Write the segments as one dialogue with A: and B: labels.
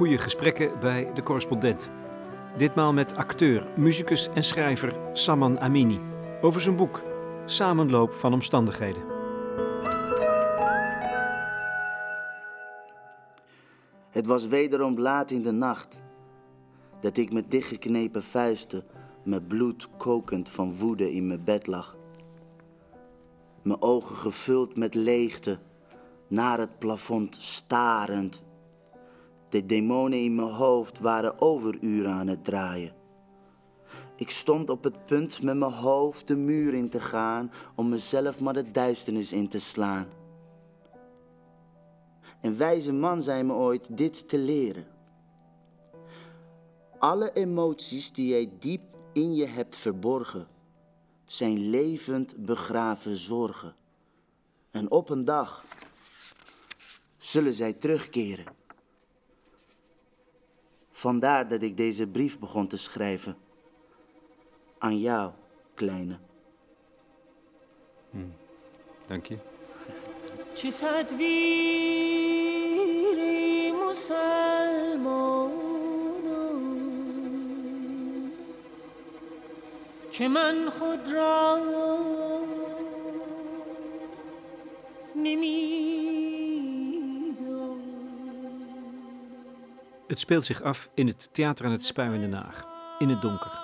A: goede gesprekken bij de correspondent. Ditmaal met acteur, muzikus en schrijver Saman Amini over zijn boek Samenloop van omstandigheden.
B: Het was wederom laat in de nacht dat ik met dichtgeknepen vuisten, met bloed kokend van woede in mijn bed lag. Mijn ogen gevuld met leegte, naar het plafond starend. De demonen in mijn hoofd waren overuren aan het draaien. Ik stond op het punt met mijn hoofd de muur in te gaan om mezelf maar de duisternis in te slaan. Een wijze man zei me ooit dit te leren. Alle emoties die jij diep in je hebt verborgen, zijn levend begraven zorgen. En op een dag zullen zij terugkeren. Vandaar dat ik deze brief begon te schrijven. Aan jou, kleine.
A: Dank je.
C: چه تدبیری مسلمانان که من خود را نمیدانم
A: Het speelt zich af in het Theater aan het Spui in Den Haag, in het donker.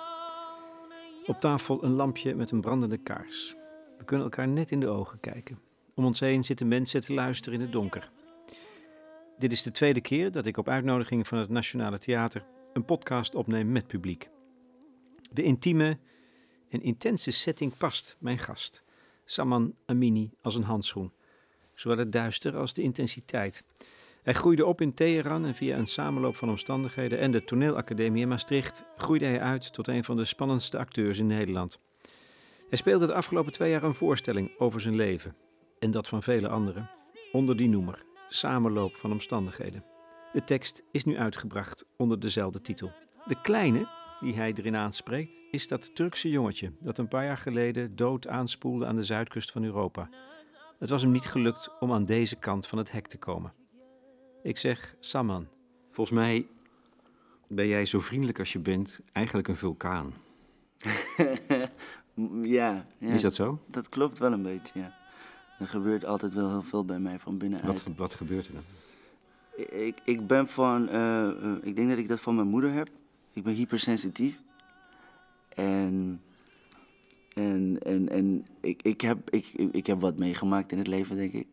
A: Op tafel een lampje met een brandende kaars. We kunnen elkaar net in de ogen kijken. Om ons heen zitten mensen te luisteren in het donker. Dit is de tweede keer dat ik op uitnodiging van het Nationale Theater een podcast opneem met publiek. De intieme en intense setting past mijn gast, Saman Amini, als een handschoen. Zowel het duister als de intensiteit. Hij groeide op in Teheran en via een samenloop van omstandigheden en de toneelacademie in Maastricht groeide hij uit tot een van de spannendste acteurs in Nederland. Hij speelde de afgelopen twee jaar een voorstelling over zijn leven en dat van vele anderen onder die noemer Samenloop van omstandigheden. De tekst is nu uitgebracht onder dezelfde titel. De kleine die hij erin aanspreekt is dat Turkse jongetje dat een paar jaar geleden dood aanspoelde aan de zuidkust van Europa. Het was hem niet gelukt om aan deze kant van het hek te komen. Ik zeg Saman. Volgens mij ben jij zo vriendelijk als je bent eigenlijk een vulkaan.
B: Ja, ja,
A: Is dat zo?
B: dat klopt wel een beetje, ja. Er gebeurt altijd wel heel veel bij mij van binnenuit.
A: Wat, wat gebeurt er dan?
B: Ik, ik ben van, eh, eh, ik denk dat ik dat van mijn moeder heb. Ik ben hypersensitief. En, en, en, en ik, ik, heb, ik, ik heb wat meegemaakt in het leven, denk ik.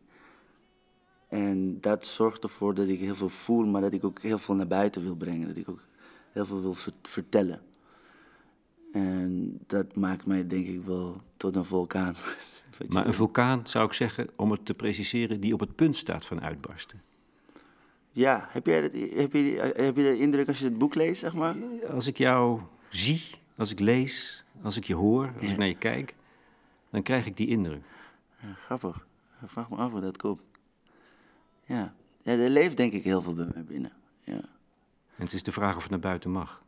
B: En dat zorgt ervoor dat ik heel veel voel, maar dat ik ook heel veel naar buiten wil brengen. Dat ik ook heel veel wil ver- vertellen. En dat maakt mij denk ik wel tot een vulkaan.
A: Maar een vulkaan, zou ik zeggen, om het te preciseren, die op het punt staat van uitbarsten.
B: Ja, heb jij, dat, heb, je, heb je de indruk als je het boek leest, zeg maar?
A: Als ik jou zie, als ik lees, als ik je hoor, als ik naar je kijk, dan krijg ik die indruk.
B: Ja, grappig. Ik vraag me af hoe dat komt. Ja. ja, er leeft denk ik heel veel bij mij binnen. Ja.
A: En het is de vraag of het naar buiten mag.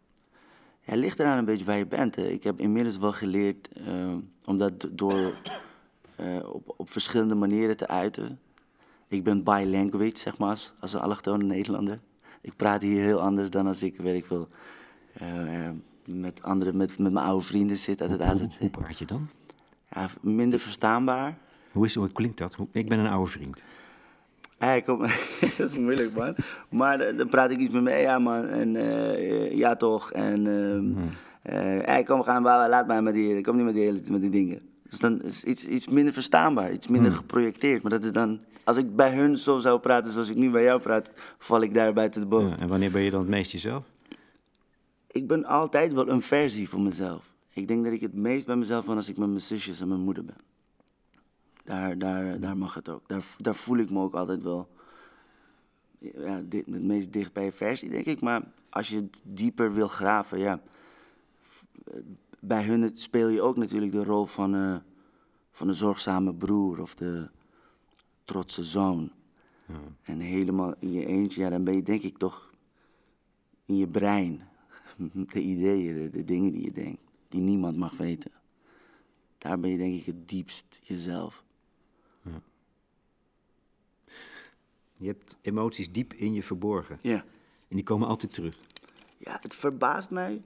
B: Ja, het ligt eraan een beetje waar je bent. Hè. Ik heb inmiddels wel geleerd eh, om dat do- door eh, op, op verschillende manieren te uiten. Ik ben bilanguage, zeg maar, als, een allochtone Nederlander. Ik praat hier heel anders dan als ik, weet ik veel, eh, met, andere, met, met mijn oude vrienden zit uit het
A: Hoe,
B: AZC.
A: hoe praat je dan?
B: Ja, minder verstaanbaar.
A: Hoe, is, hoe klinkt dat? Hoe- Ik ben een oude vriend.
B: Hey, kom, dat is moeilijk, man. Maar dan praat ik iets met me, ja, man. En eh, ja, toch. En ehm eh, hey, kom, we gaan, laat mij met die, ik kom niet met die, hele- met die dingen. Dus dan is iets, iets minder verstaanbaar, iets minder geprojecteerd. Maar dat is dan, als ik bij hun zo zou praten zoals ik nu bij jou praat, val ik daar buiten de boot.
A: Ja, en wanneer ben je dan het meest jezelf?
B: Ik ben altijd wel een versie van mezelf. Ik denk dat ik het meest bij mezelf ben als ik met mijn zusjes en mijn moeder ben. Daar, daar, daar mag het ook. Daar, daar voel ik me ook altijd wel ja, dit, het meest dicht bij je versie, denk ik. Maar als je dieper wil graven, ja. Bij hun speel je ook natuurlijk de rol van, eh, van de zorgzame broer of de trotse zoon. En helemaal in je eentje, ja, dan ben je denk ik toch in je brein. De ideeën, de, de dingen die je denkt, die niemand mag weten. Daar ben je denk ik het diepst jezelf.
A: Je hebt emoties diep in je verborgen.
B: Ja.
A: En die komen altijd terug.
B: Ja, het verbaast mij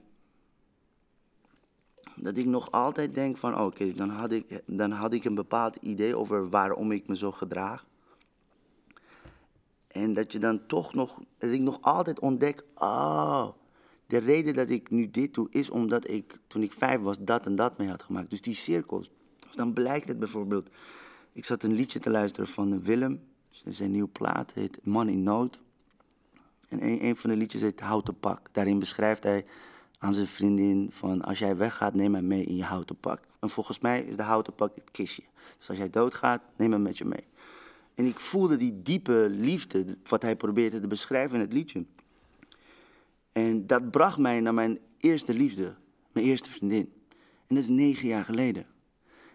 B: dat ik nog altijd denk van, oh, oké, dan, had ik, dan had ik een bepaald idee over waarom ik me zo gedraag. En dat je dan toch nog, dat ik nog altijd ontdek, oh, de reden dat ik nu dit doe is omdat ik toen ik vijf was dat en dat mee had gemaakt. Dus die cirkels. Dus dan blijkt het bijvoorbeeld, ik zat een liedje te luisteren van Willem, zijn nieuwe plaat heet Man in Nood. En een, een van de liedjes heet Houten Pak. Daarin beschrijft hij aan zijn vriendin van als jij weggaat, neem hem mee in je houten pak. En volgens mij is de houten pak het kistje. Dus als jij doodgaat, neem hem met je mee. En ik voelde die diepe liefde, wat hij probeerde te beschrijven in het liedje. En dat bracht mij naar mijn eerste liefde, mijn eerste vriendin. En dat is negen jaar geleden.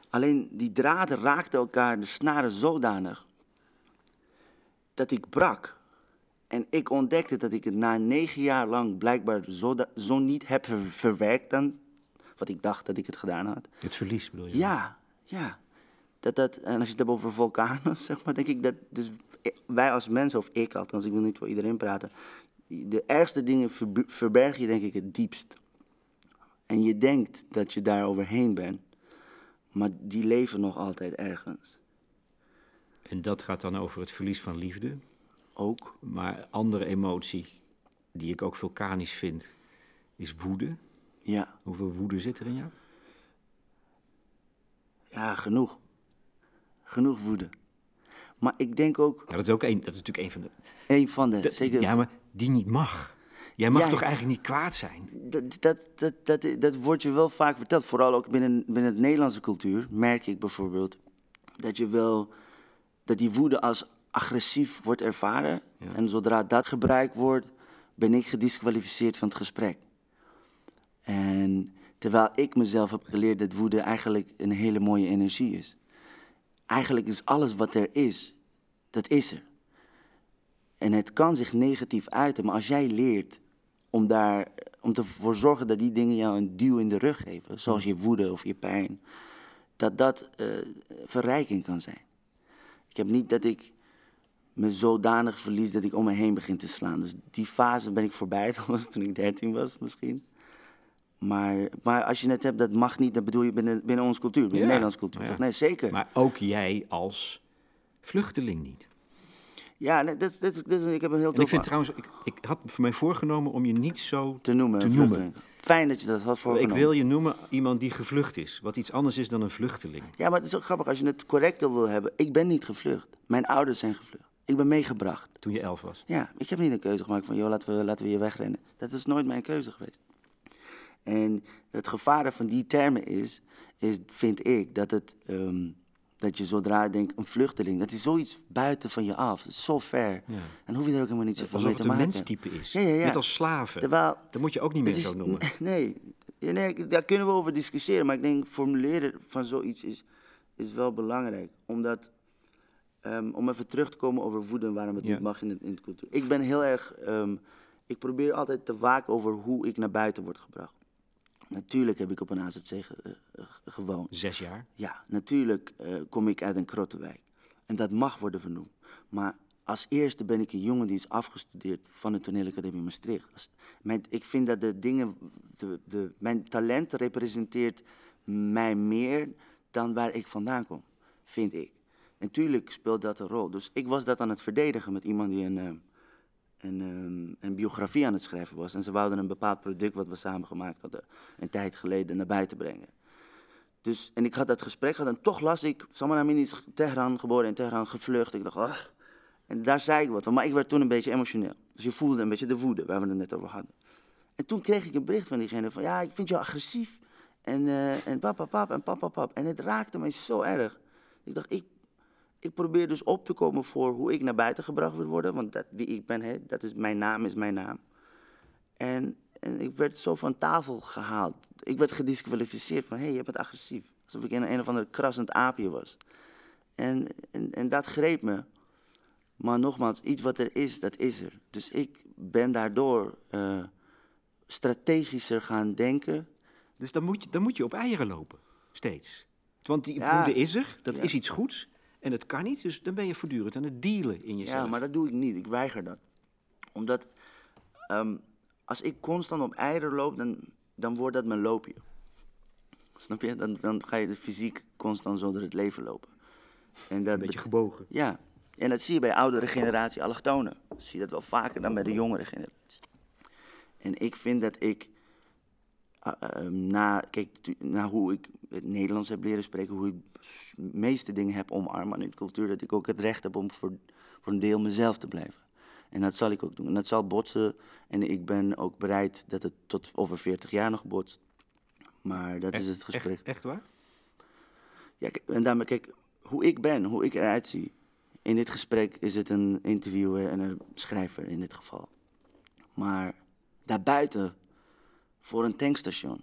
B: Alleen die draden raakten elkaar, de snaren zodanig, dat ik brak. En ik ontdekte dat ik het na negen jaar lang blijkbaar zo, zo niet heb verwerkt dan wat ik dacht dat ik het gedaan had.
A: Het verlies bedoel je?
B: Ja, ja. Dat, dat, en als je het hebt over vulkanen, zeg maar, denk ik dat dus wij als mensen, of ik althans, ik wil niet voor iedereen praten, de ergste dingen verberg je denk ik het diepst. En je denkt dat je daar overheen bent, maar die leven nog altijd ergens.
A: En dat gaat dan over het verlies van liefde?
B: Ook.
A: Maar andere emotie, die ik ook vulkanisch vind, is woede.
B: Ja.
A: Hoeveel woede zit er in jou?
B: Ja, genoeg. Genoeg woede. Maar ik denk ook...
A: Ja, dat, is ook een, dat is natuurlijk een van de...
B: Een van de, zeker...
A: Ja, maar die niet mag. Jij mag toch eigenlijk niet kwaad zijn?
B: Dat, dat, dat, dat, dat wordt je wel vaak verteld. Vooral ook binnen, binnen de Nederlandse cultuur merk ik bijvoorbeeld... dat je wel... dat die woede als agressief wordt ervaren. En zodra dat gebruikt wordt, ben ik gedisqualificeerd van het gesprek. En terwijl ik mezelf heb geleerd dat woede eigenlijk een hele mooie energie is. Eigenlijk is alles wat er is, dat is er. En het kan zich negatief uiten, maar als jij leert om, daar, om ervoor zorgen dat die dingen jou een duw in de rug geven, zoals je woede of je pijn, dat dat uh, verrijking kan zijn. Ik heb niet dat ik me zodanig verlies dat ik om me heen begin te slaan. Dus die fase ben ik voorbij. Dat was toen ik 13 was misschien. Maar, maar als je het hebt, dat mag niet. Dat bedoel je binnen, binnen onze cultuur, binnen de Nederlandse cultuur. Toch? Nee, zeker.
A: Maar ook jij als vluchteling niet.
B: Ja, nee, dat, dat, dat, ik heb een heel
A: en Ik vind trouwens, ik, ik had voor mij voorgenomen om je niet zo
B: te noemen. Te noemen. Fijn dat je dat had voorgenomen.
A: Ik wil je noemen iemand die gevlucht is, wat iets anders is dan een vluchteling.
B: Ja, maar het is ook grappig als je het correct wil hebben. Ik ben niet gevlucht. Mijn ouders zijn gevlucht. Ik ben meegebracht.
A: Toen je elf was?
B: Ja, ik heb niet een keuze gemaakt van, joh, laten we, laten we je wegrennen. Dat is nooit mijn keuze geweest. En het gevaar van die termen is, is vind ik, dat, het, um, dat je zodra denkt, een vluchteling, dat is zoiets buiten van je af. zo ver. Ja. En hoef je er ook helemaal niet zoveel mee te maken.
A: Alsof het een menstype is. Ja, ja, ja. Net als slaven. Terwijl, dat moet je ook niet meer zo noemen.
B: Nee, nee, daar kunnen we over discussiëren. Maar ik denk, formuleren van zoiets is, is wel belangrijk. Omdat Um, om even terug te komen over woede en waarom het niet mag in, in de cultuur. Ik ben heel erg. Um, ik probeer altijd te waken over hoe ik naar buiten word gebracht. Natuurlijk heb ik op een AZC ge, uh, gewoond.
A: Zes jaar?
B: Ja, natuurlijk uh, kom ik uit een krottenwijk. En dat mag worden vernoemd. Maar als eerste ben ik een jongen die is afgestudeerd van de toneelacademie Maastricht. Als, mijn, ik vind dat de dingen, de, de, mijn talent representeert mij meer dan waar ik vandaan kom, vind ik. En tuurlijk speelt dat een rol. Dus ik was dat aan het verdedigen met iemand die een, een, eh, een, eh, een biografie aan het schrijven was. En ze wilden een bepaald product wat we samen gemaakt hadden, een tijd geleden, naar buiten brengen. Dus, en ik had dat gesprek gehad en toch las ik, Salman Amin is Teheran geboren in Teheran, gevlucht. Ik dacht, ah. En daar zei ik wat van, maar ik werd toen een beetje emotioneel. Dus je voelde een beetje de woede waar we het net over hadden. En toen kreeg ik een bericht van diegene van, ja, ik vind jou agressief. En, uh, en pap, pap, pap, en pap, pap, pap. En het raakte mij zo erg. Ik dacht, ik ik probeer dus op te komen voor hoe ik naar buiten gebracht wil worden. Want dat, wie ik ben, hè, dat is mijn naam, is mijn naam. En, en ik werd zo van tafel gehaald. Ik werd gedisqualificeerd van, hé, hey, je bent agressief. Alsof ik een, een of ander krassend aapje was. En, en, en dat greep me. Maar nogmaals, iets wat er is, dat is er. Dus ik ben daardoor uh, strategischer gaan denken.
A: Dus dan moet, je, dan moet je op eieren lopen, steeds. Want die ja, is er, dat is iets goeds. En het kan niet, dus dan ben je voortdurend aan het dealen in jezelf.
B: Ja, maar dat doe ik niet. Ik weiger dat. Omdat ehm, als ik constant op eieren loop, dan, dan wordt dat mijn loopje. Snap je? Dan, dan ga je de fysiek constant zo door het leven lopen. En dat
A: Een beetje gebogen.
B: Ja, en dat zie je bij oudere generatie allochtonen. Zie je dat wel vaker dan bij de jongere generatie. En ik vind dat ik, uh, uh, na, kijk, na hoe ik het Nederlands heb leren spreken, hoe ik s- meeste dingen heb omarmd aan de cultuur, dat ik ook het recht heb om voor, voor een deel mezelf te blijven. En dat zal ik ook doen. En dat zal botsen. En ik ben ook bereid dat het tot over 40 jaar nog botst. Maar dat is het gesprek.
A: Echt, echt waar?
B: Ja, en daarmee, kijk, hoe ik ben, hoe ik eruit zie. In dit gesprek is het een interviewer en een schrijver in dit geval. Maar daarbuiten, voor een tankstation,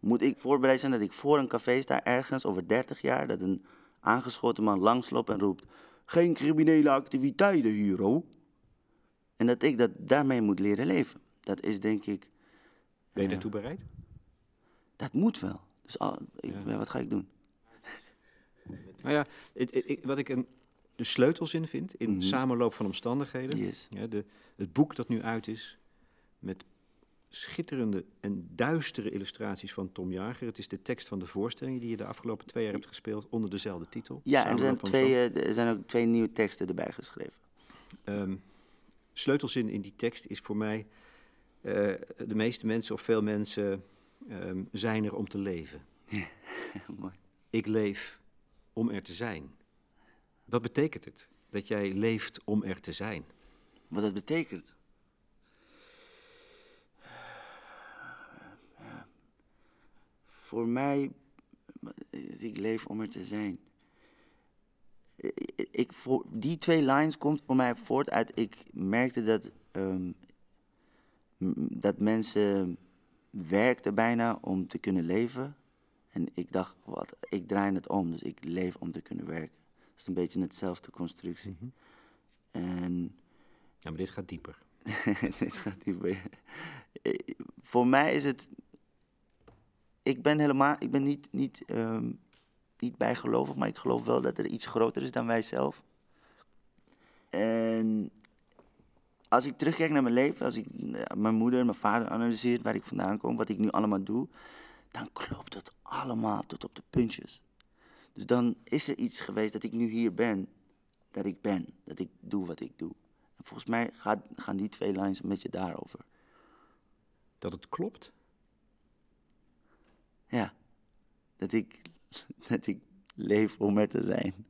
B: moet ik voorbereid zijn dat ik voor een café sta ergens over 30 jaar, dat een aangeschoten man langsloopt en roept: Geen criminele activiteiten hier, hoor. En dat ik dat daarmee moet leren leven. Dat is denk ik,
A: Ben je daartoe bereid?
B: dat moet wel. Dus al, ik,
A: Ja.
B: ja, wat ga ik doen?
A: Nou ja, het, wat ik een, de sleutels in vind, in
B: Mhm.
A: samenloop van omstandigheden.
B: Yes.
A: Ja, de, het boek dat nu uit is, met schitterende en duistere illustraties van Tom Jager. Het is de tekst van de voorstellingen die je de afgelopen twee jaar hebt gespeeld onder dezelfde titel.
B: Ja, en er zijn, twee, eh, er zijn ook twee nieuwe teksten erbij geschreven.
A: Ehm, sleutelzin in die tekst is voor mij: eh, de meeste mensen of veel mensen ehm, zijn er om te leven.
B: Mooi.
A: Ik leef om er te zijn. Wat betekent het dat jij leeft om er te zijn?
B: Wat dat betekent. Voor mij, ik leef om er te zijn. Ik, voor, die twee lines komt voor mij voort uit, ik merkte dat, ehm, dat mensen werkten bijna om te kunnen leven. En ik dacht, wat, ik draai het om, dus ik leef om te kunnen werken. Dat is een beetje hetzelfde constructie. En
A: Ja, maar dit gaat dieper.
B: dit gaat niet meer. Eh, Voor mij is het. Ik ben helemaal. Ik ben niet, niet, ehm, niet bijgelovig, maar ik geloof wel dat er iets groter is dan wij zelf. En als ik terugkijk naar mijn leven, als ik eh, mijn moeder en mijn vader analyseer, waar ik vandaan kom, wat ik nu allemaal doe, dan klopt het allemaal tot op de puntjes. Dus dan is er iets geweest dat ik nu hier ben, dat ik ben, dat ik doe wat ik doe. En volgens mij gaat, gaan die twee lines een beetje daarover.
A: Dat het klopt?
B: Ja, dat ik, dat ik leef om er te zijn.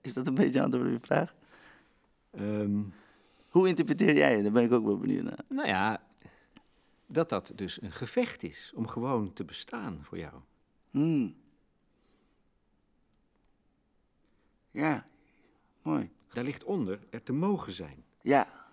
B: Is dat een beetje antwoord op je vraag?
A: Ehm,
B: Hoe interpreteer jij het? Daar ben ik ook wel benieuwd naar.
A: nou ja, dat dat dus een gevecht is om gewoon te bestaan voor jou.
B: Hmm. Ja, mooi.
A: Daar ligt onder er te mogen zijn.
B: Ja.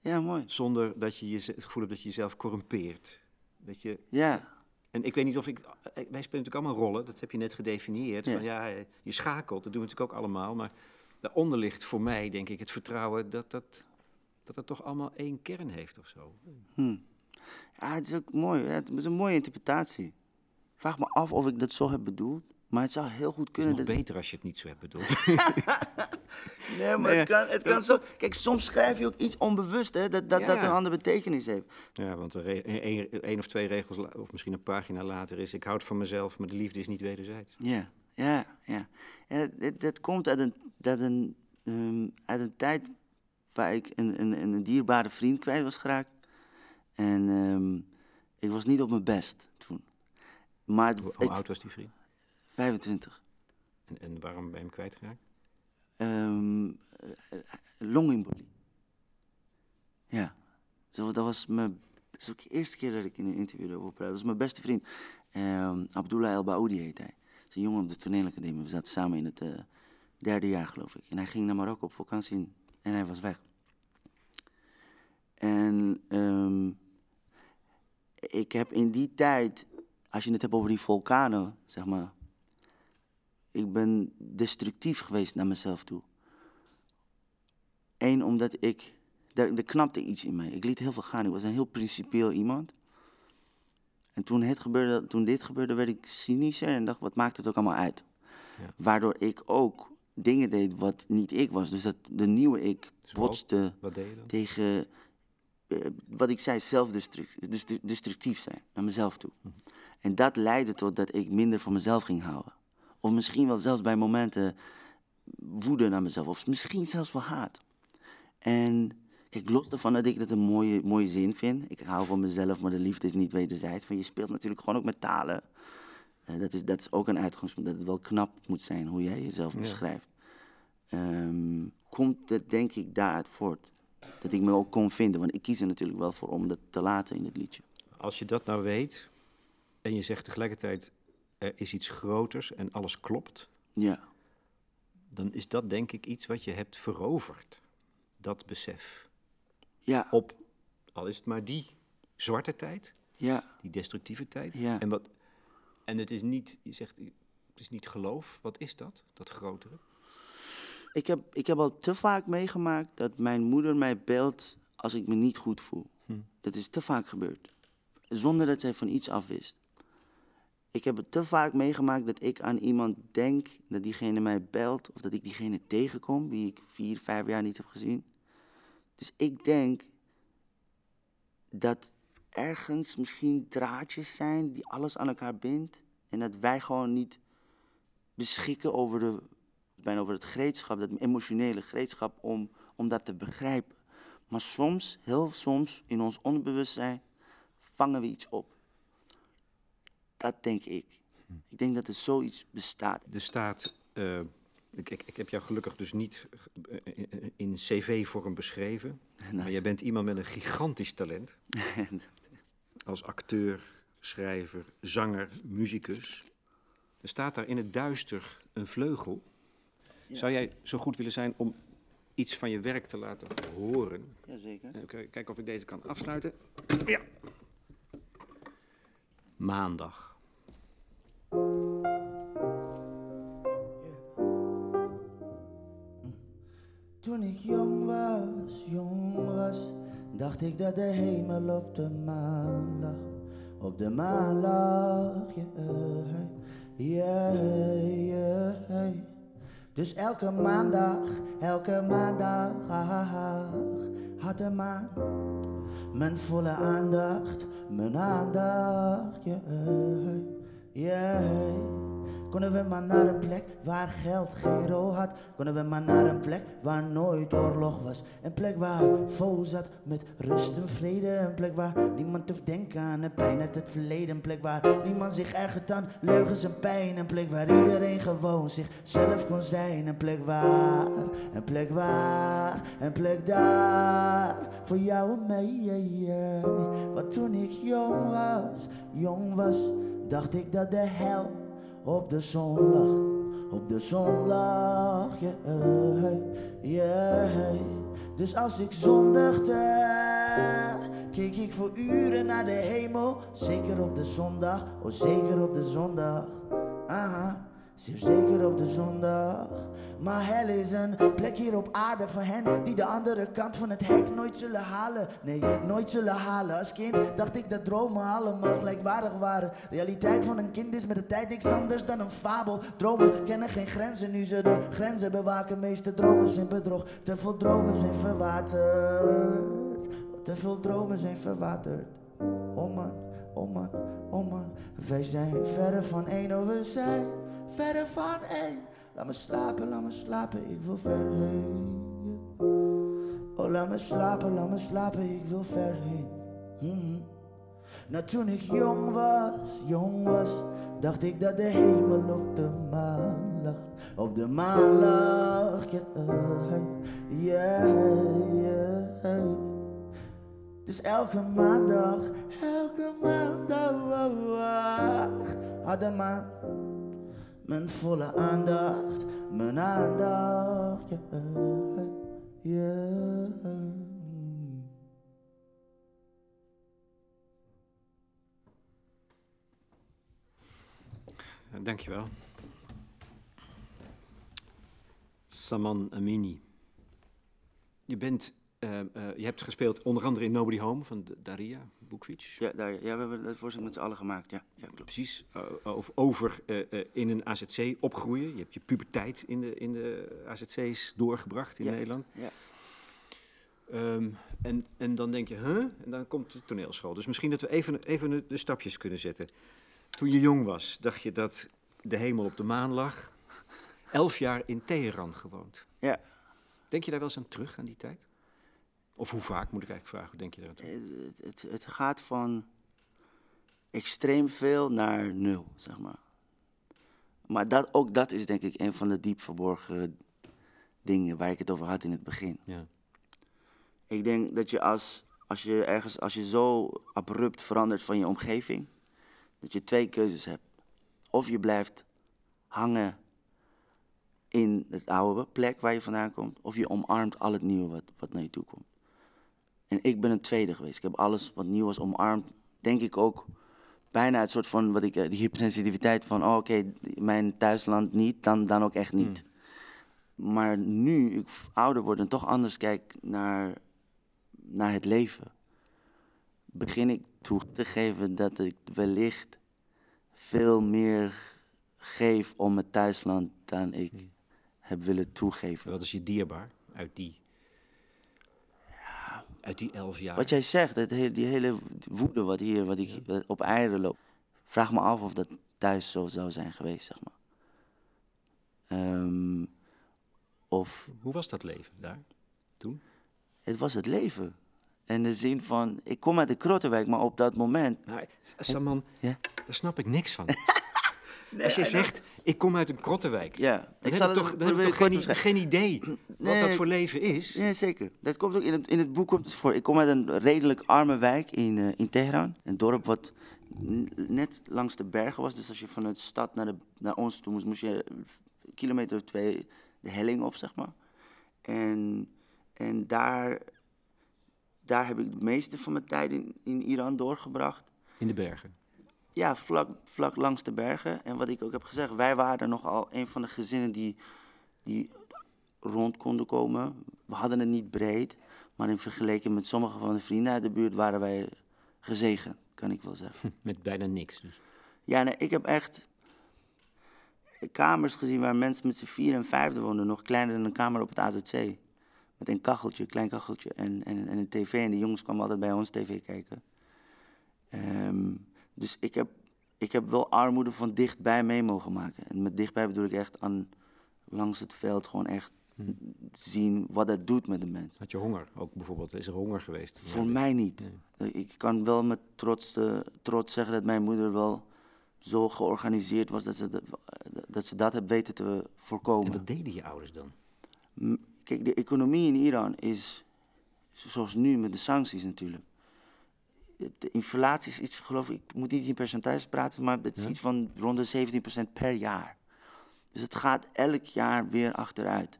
B: Ja, mooi.
A: Zonder dat je je het gevoel hebt dat je jezelf corrumpeert. Dat je,
B: Ja,
A: en ik weet niet of ik. eh, Wij spelen natuurlijk allemaal rollen, dat heb je net gedefinieerd.
B: Ja.
A: Van, ja, eh, je schakelt, dat doen we natuurlijk ook allemaal. Maar daaronder ligt voor mij, denk ik, het vertrouwen dat dat, dat het toch allemaal één kern heeft of zo.
B: hm. ja het is ook mooi. Het is een mooie interpretatie. Ik vraag me af of ik dat zo heb bedoeld. Maar het zou heel goed
A: Het is
B: kunnen.
A: nog
B: dat-
A: beter als je het niet zo hebt bedoeld.
B: Nee, maar
A: Nee.
B: het kan, het kan zo. Kijk, soms schrijf je ook iets onbewust, hè, dat, dat, dat een andere betekenis heeft.
A: ja, want re- een, een of twee regels, of misschien een pagina later is... ik houd van mezelf, maar de liefde is niet wederzijds.
B: Ja, ja, ja. En het, het, het komt uit een, dat een, ehm, uit een tijd waar ik een, een, een dierbare vriend kwijt was geraakt. En ehm, ik was niet op mijn best toen. Maar het,
A: Hoe, hoe
B: ik,
A: oud was die vriend?
B: 25.
A: En, en waarom ben je hem kwijtgeraakt?
B: Eh, longembolie. Ja. Zo, dat was mijn... Dat ook de eerste keer dat ik in een interview erover praat. Dat was mijn beste vriend. Ehm, Abdullah El Baoudi heet hij. Dat is een jongen op de toneelacademie. We zaten samen in het eh, derde jaar, geloof ik. En hij ging naar Marokko op vakantie en- en hij was weg. En ehm, ik heb in die tijd, als je het hebt over die vulkanen, zeg maar. Ik ben destructief geweest naar mezelf toe. Eén, omdat ik. Er, er knapte iets in mij. Ik liet heel veel gaan. Ik was een heel principieel iemand. En toen, het gebeurde, toen dit gebeurde, werd ik cynischer en dacht: wat maakt het ook allemaal uit?
A: Ja.
B: Waardoor ik ook dingen deed wat niet ik was. Dus dat de nieuwe ik
A: Zoals?
B: botste
A: Wat
B: tegen.
D: eh, wat ik zei, zelfdestructief zijn naar mezelf toe. En dat leidde tot dat ik minder van mezelf ging houden. Of misschien wel zelfs bij momenten woede naar mezelf. Of misschien zelfs wel haat. En kijk, los daarvan dat ik dat een mooie, mooie zin vind. Ik hou van mezelf, maar de liefde is niet wederzijds. Van je speelt natuurlijk gewoon ook met talen. Eh, dat, is, dat is ook een uitgangspunt. Dat het wel knap moet zijn hoe jij jezelf beschrijft. Ehm, komt het denk ik daaruit voort. Dat ik me ook kon vinden. Want ik kies er natuurlijk wel voor om dat te laten in het liedje.
A: Als je dat nou weet en je zegt tegelijkertijd er is iets groters en alles klopt,
D: Ja,
A: dan is dat denk ik iets wat je hebt veroverd. Dat besef.
D: ja,
A: Op, al is het maar die zwarte tijd,
D: ja.
A: die destructieve tijd.
D: Ja.
A: En, wat, en het is niet, je zegt, het is niet geloof. Wat is dat, dat grotere?
D: Ik heb, ik heb al te vaak meegemaakt dat mijn moeder mij belt als ik me niet goed voel. Dat is te vaak gebeurd. Zonder dat zij van iets afwist. Ik heb het te vaak meegemaakt dat ik aan iemand denk dat diegene mij belt of dat ik diegene tegenkom die ik vier, vijf jaar niet heb gezien. Dus ik denk dat ergens misschien draadjes zijn die alles aan elkaar bindt en dat wij gewoon niet beschikken over, de, bijna over het gereedschap, dat emotionele gereedschap om, om dat te begrijpen. Maar soms, heel soms, in ons onbewustzijn vangen we iets op. Dat denk ik. Ik denk dat er zoiets bestaat.
A: Er staat, eh, ik, ik, ik heb jou gelukkig dus niet eh, in cv-vorm beschreven. Maar jij bent iemand met een gigantisch talent. Als acteur, schrijver, zanger, muzikus. Er staat daar in het duister een vleugel. Zou jij zo goed willen zijn om iets van je werk te laten horen?
D: Jazeker.
A: Even kijken of ik deze kan afsluiten. Ja. Maandag.
B: Toen ik jong was, jong was, dacht ik dat de hemel op de maan lag. Op de maan lag je, ja, ja. Dus elke maandag, elke maandag, had de maan mijn volle aandacht, mijn aandacht, ja, ja. Konden we maar naar een plek waar geld geen rol had. Konden we maar naar een plek waar nooit oorlog was. Een plek waar vol zat met rust en vrede. Een plek waar niemand hoeft denken aan de pijn uit het verleden. Een plek waar niemand zich ergert aan leugens en pijn. Een plek waar iedereen gewoon zichzelf kon zijn. Een plek waar, een plek waar, een plek daar. Voor jou en mij. Want toen ik jong was, jong was, dacht ik dat de hel op de zon lag, op de zon lag, yeah, yeah. Dus als ik zondigde, keek ik voor uren naar de hemel. Zeker op de zondag, oh zeker op de zondag. Aha, zeer zeker op de zondag. Maar hel is een plek hier op aarde voor hen die de andere kant van het hek nooit zullen halen. Nee, nooit zullen halen. Als kind dacht ik dat dromen allemaal gelijkwaardig waren. Realiteit van een kind is met de tijd niks anders dan een fabel. Dromen kennen geen grenzen, nu ze de grenzen bewaken. Meeste dromen zijn bedrog, te veel dromen zijn verwaterd. Te veel dromen zijn verwaterd. Oh man, oh man, oh man. Wij zijn verre van één, we zijn verre van één. Laat me slapen, laat me slapen, ik wil ver heen. Oh, laat me slapen, laat me slapen, ik wil ver heen. Mhm. Nou, toen ik jong was, jong was, dacht ik dat de hemel op de maan lag. Op de maan lag, ja, ja, ja. Dus elke maandag, elke maandag had de maan mijn volle aandacht, mijn aandacht, ja. Ja,
A: Dankjewel. Saman Amini. Je, bent, eh, eh, je hebt gespeeld onder andere in Nobody Home van Daria Bukric.
D: Ja, daar, ja, we hebben dat voorstel met z'n allen gemaakt. Ja, ja klopt.
A: Precies, eh, over, over eh, eh, in een AZC opgroeien. Je hebt je puberteit in de, in de AZC's doorgebracht in
D: Ja,
A: Nederland.
D: ja.
A: Ehm, en, en dan denk je, huh? En dan komt de toneelschool. Dus misschien dat we even, even de, de stapjes kunnen zetten. Toen je jong was, dacht je dat de hemel op de maan lag. Elf jaar in Teheran gewoond.
B: Ja.
A: Denk je daar wel eens aan terug, aan die tijd? Of hoe vaak, moet ik eigenlijk vragen, hoe denk je?
B: Het, het, het gaat van extreem veel naar nul, zeg maar. Maar dat, ook dat is denk ik een van de diep verborgen dingen waar ik het over had in het begin.
A: Ja.
B: Ik denk dat je als, als je ergens, als je zo abrupt verandert van je omgeving, dat je twee keuzes hebt. Of je blijft hangen in het oude plek waar je vandaan komt, of je omarmt al het nieuwe wat, wat naar je toe komt. En ik ben een tweede geweest. Ik heb alles wat nieuw was omarmd. Denk ik ook bijna het soort van, wat ik, eh, die hypersensitiviteit van, oh, oké, mijn thuisland niet, dan, dan ook echt niet. Maar nu ik ouder word en toch anders kijk naar, naar het leven, begin ik toe te geven dat ik wellicht veel meer geef om het thuisland dan ik heb willen toegeven.
A: Wat is je dierbaar uit die, uit die elf jaar?
B: Wat jij zegt, dat hele, die hele woede wat hier wat ik op eieren loop. Vraag me af of dat thuis zo zou zijn geweest, zeg maar. Ehm, of
A: Hoe was dat leven daar toen?
B: het was het leven. In de zin van, ik kom uit de Krottenwijk, maar op dat moment...
A: Nou, Saman,
B: Ja?
A: daar snap ik niks van. Als je zegt, ik kom uit een krottenwijk,
B: Ja,
A: dan
B: ik
A: heb toch,
B: ook
A: dan heb ik toch geen, geen idee wat
B: Nee,
A: dat voor leven is.
B: Ja, zeker. Dat komt ook in het, in het boek komt het voor. Ik kom uit een redelijk arme wijk in, eh, in Teheran. Een dorp wat net langs de bergen was. Dus als je vanuit de stad naar, de, naar ons toe moest, moest je een kilometer of twee de helling op, zeg maar. En, en daar, daar heb ik de meeste van mijn tijd in, in Iran doorgebracht.
A: In de bergen.
B: Ja, vlak, vlak langs de bergen. En wat ik ook heb gezegd, wij waren nogal een van de gezinnen die, die rond konden komen. We hadden het niet breed, maar in vergelijking met sommige van de vrienden uit de buurt waren wij gezegend, kan ik wel zeggen.
A: Met bijna niks. Dus.
B: Ja, nee, ik heb echt kamers gezien waar mensen met z'n vier en vijfde woonden, nog kleiner dan een kamer op het AZC. Met een kacheltje, klein kacheltje en, en, en een tv. En de jongens kwamen altijd bij ons tv kijken. Ehm, dus ik heb, ik heb wel armoede van dichtbij mee mogen maken. En met dichtbij bedoel ik echt aan langs het veld gewoon echt zien wat dat doet met de mens.
A: Had je honger ook bijvoorbeeld? Is er honger geweest?
B: Voor mij niet. Eh, Ik kan wel met trots, trots zeggen dat mijn moeder wel zo georganiseerd was dat ze, de- dat, ze dat weten te
A: En
B: voorkomen.
A: wat deden je ouders dan?
B: Kijk, de economie in Iran is zoals nu met de sancties natuurlijk. De inflatie is iets, geloof ik, ik moet niet in percentages praten, maar het is iets van rond de 17% per jaar. Dus het gaat elk jaar weer achteruit.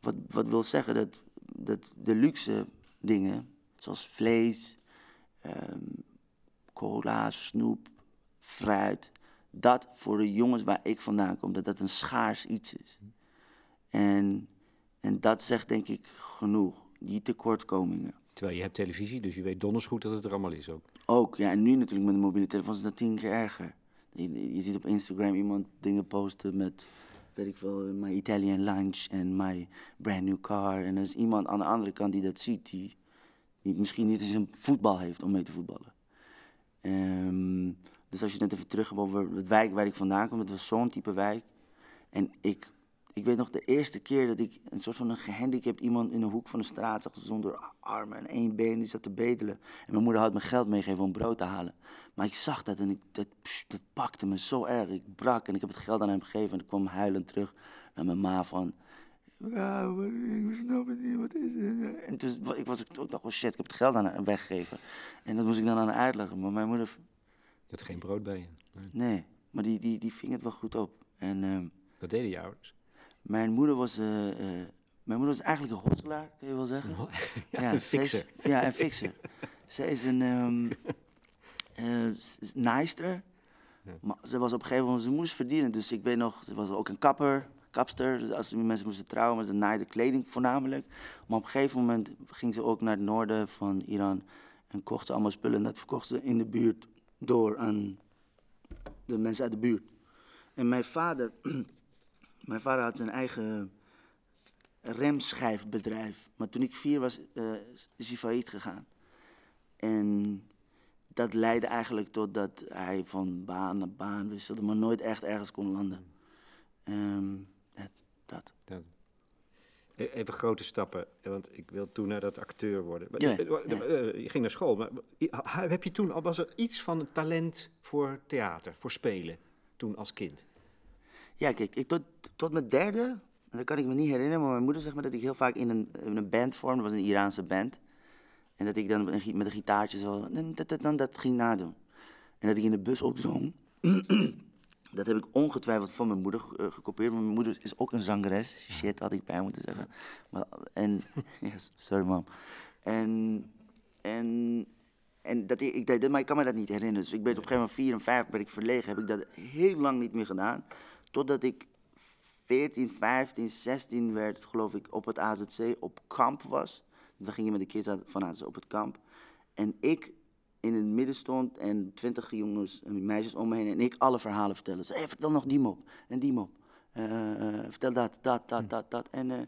B: Wat, wat wil zeggen dat, dat de luxe dingen, zoals vlees, ehm, cola, snoep, fruit, dat voor de jongens waar ik vandaan kom, dat dat een schaars iets is. En, en dat zegt denk ik genoeg, die tekortkomingen.
A: Terwijl je hebt televisie, dus je weet donders goed dat het er allemaal is ook.
B: Ook, ja, en nu natuurlijk met de mobiele telefoon is dat tien keer erger. Je, ziet op Instagram iemand dingen posten met, weet ik veel, my Italian lunch en my brand new car. En er is iemand aan de andere kant die dat ziet, die, die misschien niet eens een voetbal heeft om mee te voetballen. Ehm, dus als je net even terug hebt over het wijk waar ik vandaan kom, het was zo'n type wijk. En ik, ik weet nog de eerste keer dat ik een soort van een gehandicapt iemand in de hoek van de straat zag zonder armen en één been, die zat te bedelen. En mijn moeder had me geld meegegeven om brood te halen. Maar ik zag dat en ik, dat, pss, dat pakte me zo erg. Ik brak en ik heb het geld aan hem gegeven en ik kwam huilend terug naar mijn ma van... Ja, ik snap het niet, wat is het? En dus, ik was ook dacht, oh shit, ik heb het geld aan hem weggegeven. En dat moest ik dan aan haar uitleggen. Maar mijn moeder,
A: Je had geen brood bij je. Nee.
B: nee, maar die, die, die ving het wel goed op. En ehm,
A: Wat deden je ouders?
B: Mijn moeder was... eh, eh, mijn moeder was eigenlijk een hosselaar, kun je wel zeggen.
A: Ja, een
B: zij is-
A: fixer.
B: ja, een fixer. Zij is een s- naaister. Maar ze was op een gegeven moment, ze moest verdienen. Dus ik weet nog, ze was ook een kapper, kapster. Dus als mensen moesten trouwen, ze naaide kleding voornamelijk. Maar op een gegeven moment ging ze ook naar het noorden van Iran. En kocht ze allemaal spullen. En dat verkocht ze in de buurt door aan de mensen uit de buurt. En mijn vader, mijn vader had zijn eigen remschijfbedrijf. Maar toen ik vier was, eh, is hij failliet gegaan. En dat leidde eigenlijk tot dat hij van baan naar baan wisselde, maar nooit echt ergens kon landen. Ehm, dat.
A: Ja. E- Even grote stappen, want ik wil toen naar dat acteur worden.
B: Ja,
A: eh,
B: ja.
A: eh, Je ging naar school, maar heb je toen al was er iets van een talent voor theater, voor spelen, toen als kind?
B: Ja, kijk, ik tot, tot mijn derde, en dat kan ik me niet herinneren, maar mijn moeder zegt me dat ik heel vaak in een, een band vormde, dat was een Iraanse band. En dat ik dan met een, gitaartje zo, dat, dat, dan dat ging nadoen. En dat ik in de bus ook zong. dat heb ik ongetwijfeld van mijn moeder eh, gekopieerd, mijn moeder is ook een zangeres. Shit, had ik bij moeten zeggen. Maar, en, yes, sorry mam. En, en, en dat ik, ik maar ik kan me dat niet herinneren. Dus ik ben op een gegeven moment vier en vijf ben ik verlegen. Heb ik dat heel lang niet meer gedaan. Totdat ik 14, 15, 16 werd, geloof ik, op het AZC op kamp was. Dan ging je met de kids van AZC op het kamp. En ik in het midden stond en twintig jongens en meisjes om me heen. En ik alle verhalen vertellen. Ze hey, vertel nog die mop en die mop. Eh, eh, vertel dat, dat, dat, dat, dat. En eh,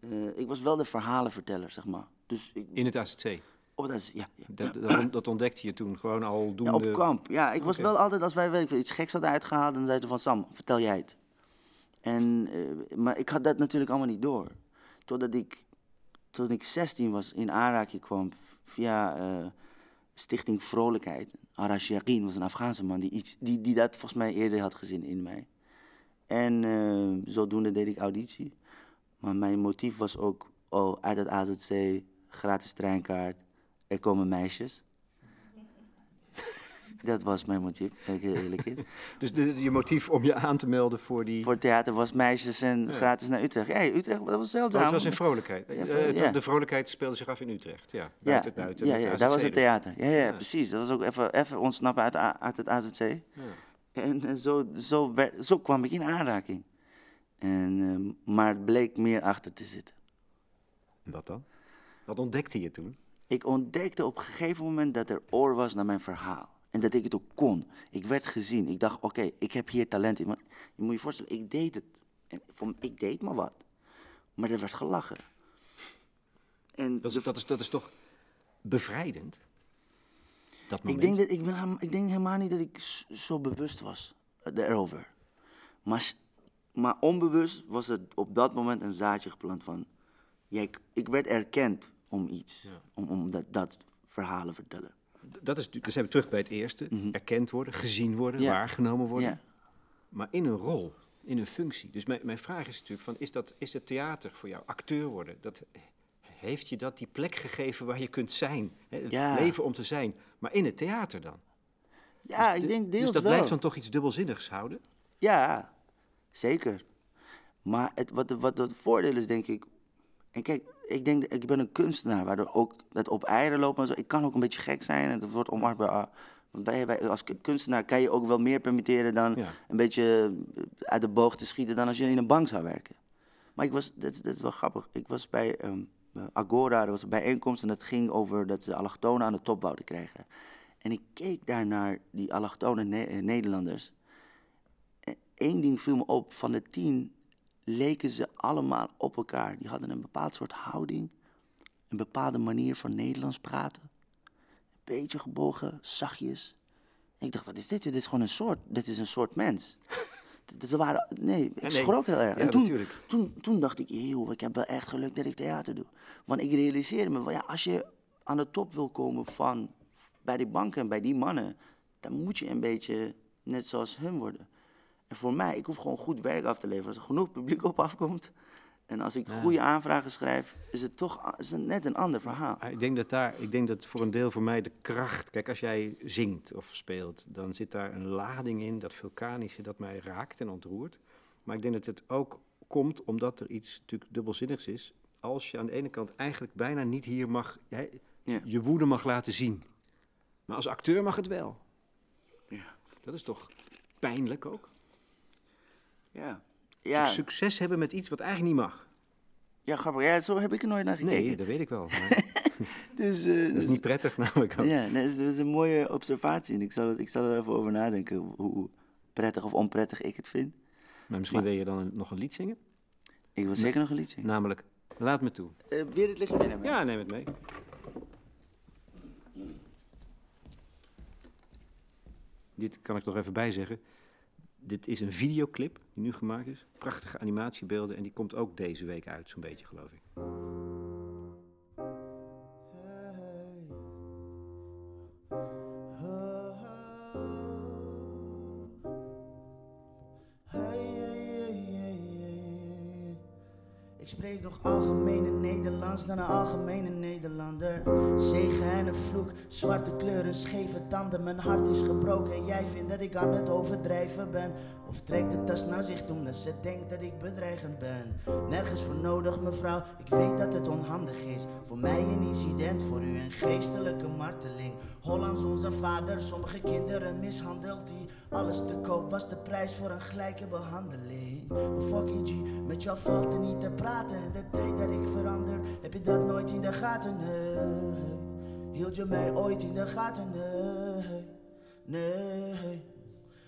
B: eh, ik was wel de verhalenverteller, zeg maar. Dus
A: In het AZC.
B: Het AZC, ja, ja.
A: Dat, dat, dat ontdekte je toen gewoon al
B: Ja,
A: doende...
B: op kamp. Ja, ik was wel altijd, als wij weet ik veel, iets geks hadden uitgehaald, dan zeiden ze van Sam, vertel jij het. En, eh, maar ik had dat natuurlijk allemaal niet door. Totdat ik, toen ik 16 was, in aanraking kwam via eh, Stichting Vrolijkheid. Arash Yaqin was een Afghaanse man die, iets, die, die dat volgens mij eerder had gezien in mij. En eh, zodoende deed ik auditie. Maar mijn motief was ook oh, uit het AZC, gratis treinkaart, er komen meisjes. Dat was mijn motief, ik eerlijk in.
A: Dus de, je motief om je aan te melden voor die...
B: Voor theater was meisjes en gratis naar Utrecht. Hé, Utrecht, dat was zeldzaam.
A: Oh, het was in vrolijkheid.
B: Ja,
A: Eh,
B: ja.
A: De vrolijkheid speelde zich af in Utrecht, ja.
B: Ja,
A: Buiten,
B: ja, daar was het
A: dus.
B: theater. Ja, ja, precies. Dat was ook even, even ontsnappen uit, uit het AZC.
A: Ja.
B: En eh, zo, zo, werd- zo kwam ik in aanraking. En, ehm, maar het bleek meer achter te zitten.
A: En Wat dan? Wat ontdekte je toen?
B: Ik ontdekte op een gegeven moment dat er oor was naar mijn verhaal. En dat ik het ook kon. Ik werd gezien. Ik dacht, oké, ik heb hier talent in. Maar je moet je voorstellen, ik deed het. Ik deed maar wat. Maar er werd gelachen. En
A: Dat is, dat, is, dat is toch bevrijdend? Dat
B: ik,
A: moment?
B: denk dat, ik, ben, ik denk helemaal niet dat ik zo bewust was eh, erover. Maar, maar onbewust was er op dat moment een zaadje geplant van... Jij, ik werd erkend om iets.
A: Ja.
B: Om, om dat, dat verhalen vertellen.
A: Dat is, dus zijn we terug bij het eerste. Erkend worden, gezien worden,
B: Ja.
A: waargenomen worden.
B: Ja.
A: Maar in een rol, in een functie. Dus mijn, mijn vraag is natuurlijk van, is, dat, is het theater voor jou, acteur worden, dat, heeft je dat die plek gegeven waar je kunt zijn? Hè, leven om te zijn, maar in het theater dan?
B: Ja,
A: Dus
B: ik
A: de-
B: denk deels
A: Dus dat
B: wel.
A: blijft dan toch iets dubbelzinnigs houden?
B: Ja, zeker. Maar het, wat, wat het voordeel is, denk ik. En kijk, ik denk, ik ben een kunstenaar, waardoor ook dat op eieren lopen en zo. Ik kan ook een beetje gek zijn en dat wordt ah, want bij, bij, als kunstenaar kan je ook wel meer permitteren dan
A: Ja.
B: een beetje eh, uit de boog te schieten dan als je in een bank zou werken. Maar ik was, dat, is- wel grappig. Ik was bij eh, Agora, er was een bijeenkomst en dat ging over dat ze allochtonen aan de top wouden krijgen. En ik keek daar naar die allochtone Ne- eh, Nederlanders. Eén ding viel me op, van de tien leken ze allemaal op elkaar. Die hadden een bepaald soort houding, een bepaalde manier van Nederlands praten. Een beetje gebogen, zachtjes. En ik dacht, wat is dit? Dit is gewoon een soort, dit is een soort mens. Ze waren, nee, ik
A: nee.
B: schrok heel erg.
A: Ja,
B: en toen, toen, toen dacht ik, ik heb wel echt geluk dat ik theater doe. Want ik realiseerde me, van, ja, als je aan de top wil komen van bij die banken en bij die mannen, dan moet je een beetje net zoals hun worden. En voor mij, ik hoef gewoon goed werk af te leveren. Als er genoeg publiek op afkomt en als ik goede aanvragen schrijf, is het toch is het net een ander verhaal.
A: Ah, Ik denk dat daar, ik denk dat voor een deel voor mij de kracht. Kijk, als jij zingt of speelt, dan zit daar een lading in, dat vulkanische, dat mij raakt en ontroert. Maar ik denk dat het ook komt omdat er iets natuurlijk dubbelzinnigs is. Als je aan de ene kant eigenlijk bijna niet hier mag,
B: Ja.
A: je woede mag laten zien. Maar als acteur mag het wel.
B: Ja.
A: Dat is toch pijnlijk ook?
B: Ja. Ja,
A: Succes hebben met iets wat eigenlijk niet mag.
B: ja, grappig. Ja, zo heb ik er nooit naar gekeken.
A: Nee, dat weet ik wel. Maar
B: Dus, eh,
A: dat is
B: dus-
A: niet prettig namelijk ook.
B: Ja, nee, dat, is, dat is een mooie observatie. En ik zal, het- ik zal er even over nadenken hoe, prettig of onprettig ik het vind.
A: Maar misschien wil je dan een- nog een lied zingen?
E: Ik wil zeker nog een lied zingen.
A: Namelijk, laat me toe.
E: Eh, weer het lichtje meenemen?
A: Ja, neem het mee. Dit kan ik nog even bijzeggen. Dit is een videoclip die nu gemaakt is. Prachtige animatiebeelden en die komt ook deze week uit, zo'n beetje geloof ik.
B: Ik spreek nog algemene Nederlands dan een algemene Nederlander. Zegen en een vloek, zwarte kleuren, scheve tanden. Mijn hart is gebroken en jij vindt dat ik aan het overdrijven ben. Of trekt de tas naar zich toe omdat ze denkt dat ik bedreigend ben. Nergens voor nodig, mevrouw, ik weet dat het onhandig is. Voor mij een incident, voor u een geestelijke marteling. Hollands onze vader, sommige kinderen mishandelt hij. Alles te koop was de prijs voor een gelijke behandeling. Maar fuck met jou valt er niet te praten. En de tijd dat ik verander, heb je dat nooit in de gaten? Nee. Hield je mij ooit in de gaten? Nee. Nee.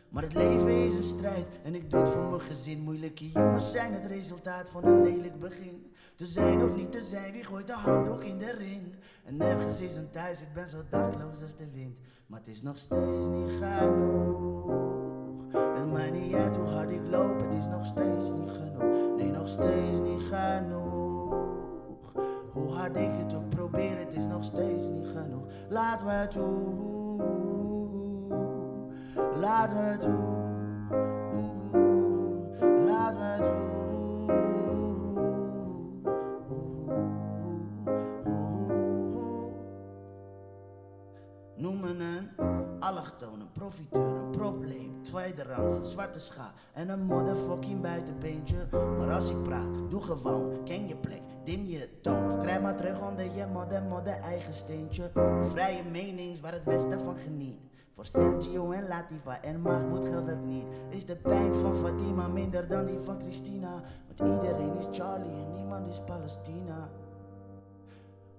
B: Maar het leven is een strijd en ik doe het voor mijn gezin. Moeilijke jongens zijn het resultaat van een lelijk begin. Te zijn of niet te zijn, wie gooit de handdoek in de ring? En nergens is een thuis, ik ben zo dakloos als de wind. Maar het is nog steeds niet genoeg. Het maakt niet uit hoe hard ik loop, het is nog steeds niet genoeg. Nee, nog steeds niet genoeg. Hoe hard ik het ook probeer, het is nog steeds niet genoeg. Laat me toe. Laat me toe. Laat me toe. Noem me een allochtoon, een profiteur, een probleem, tweederangs, een zwarte scha en een motherfucking buitenbeentje. Maar als ik praat, doe gewoon, ken je plek, dim je toon of krijg maar terug onder je modder, modder eigen steentje. Een vrije menings waar het westen van geniet. Voor Sergio en Latifa en Mahmoud geldt het niet. Is de pijn van Fatima minder dan die van Christina? Want iedereen is Charlie en niemand is Palestina.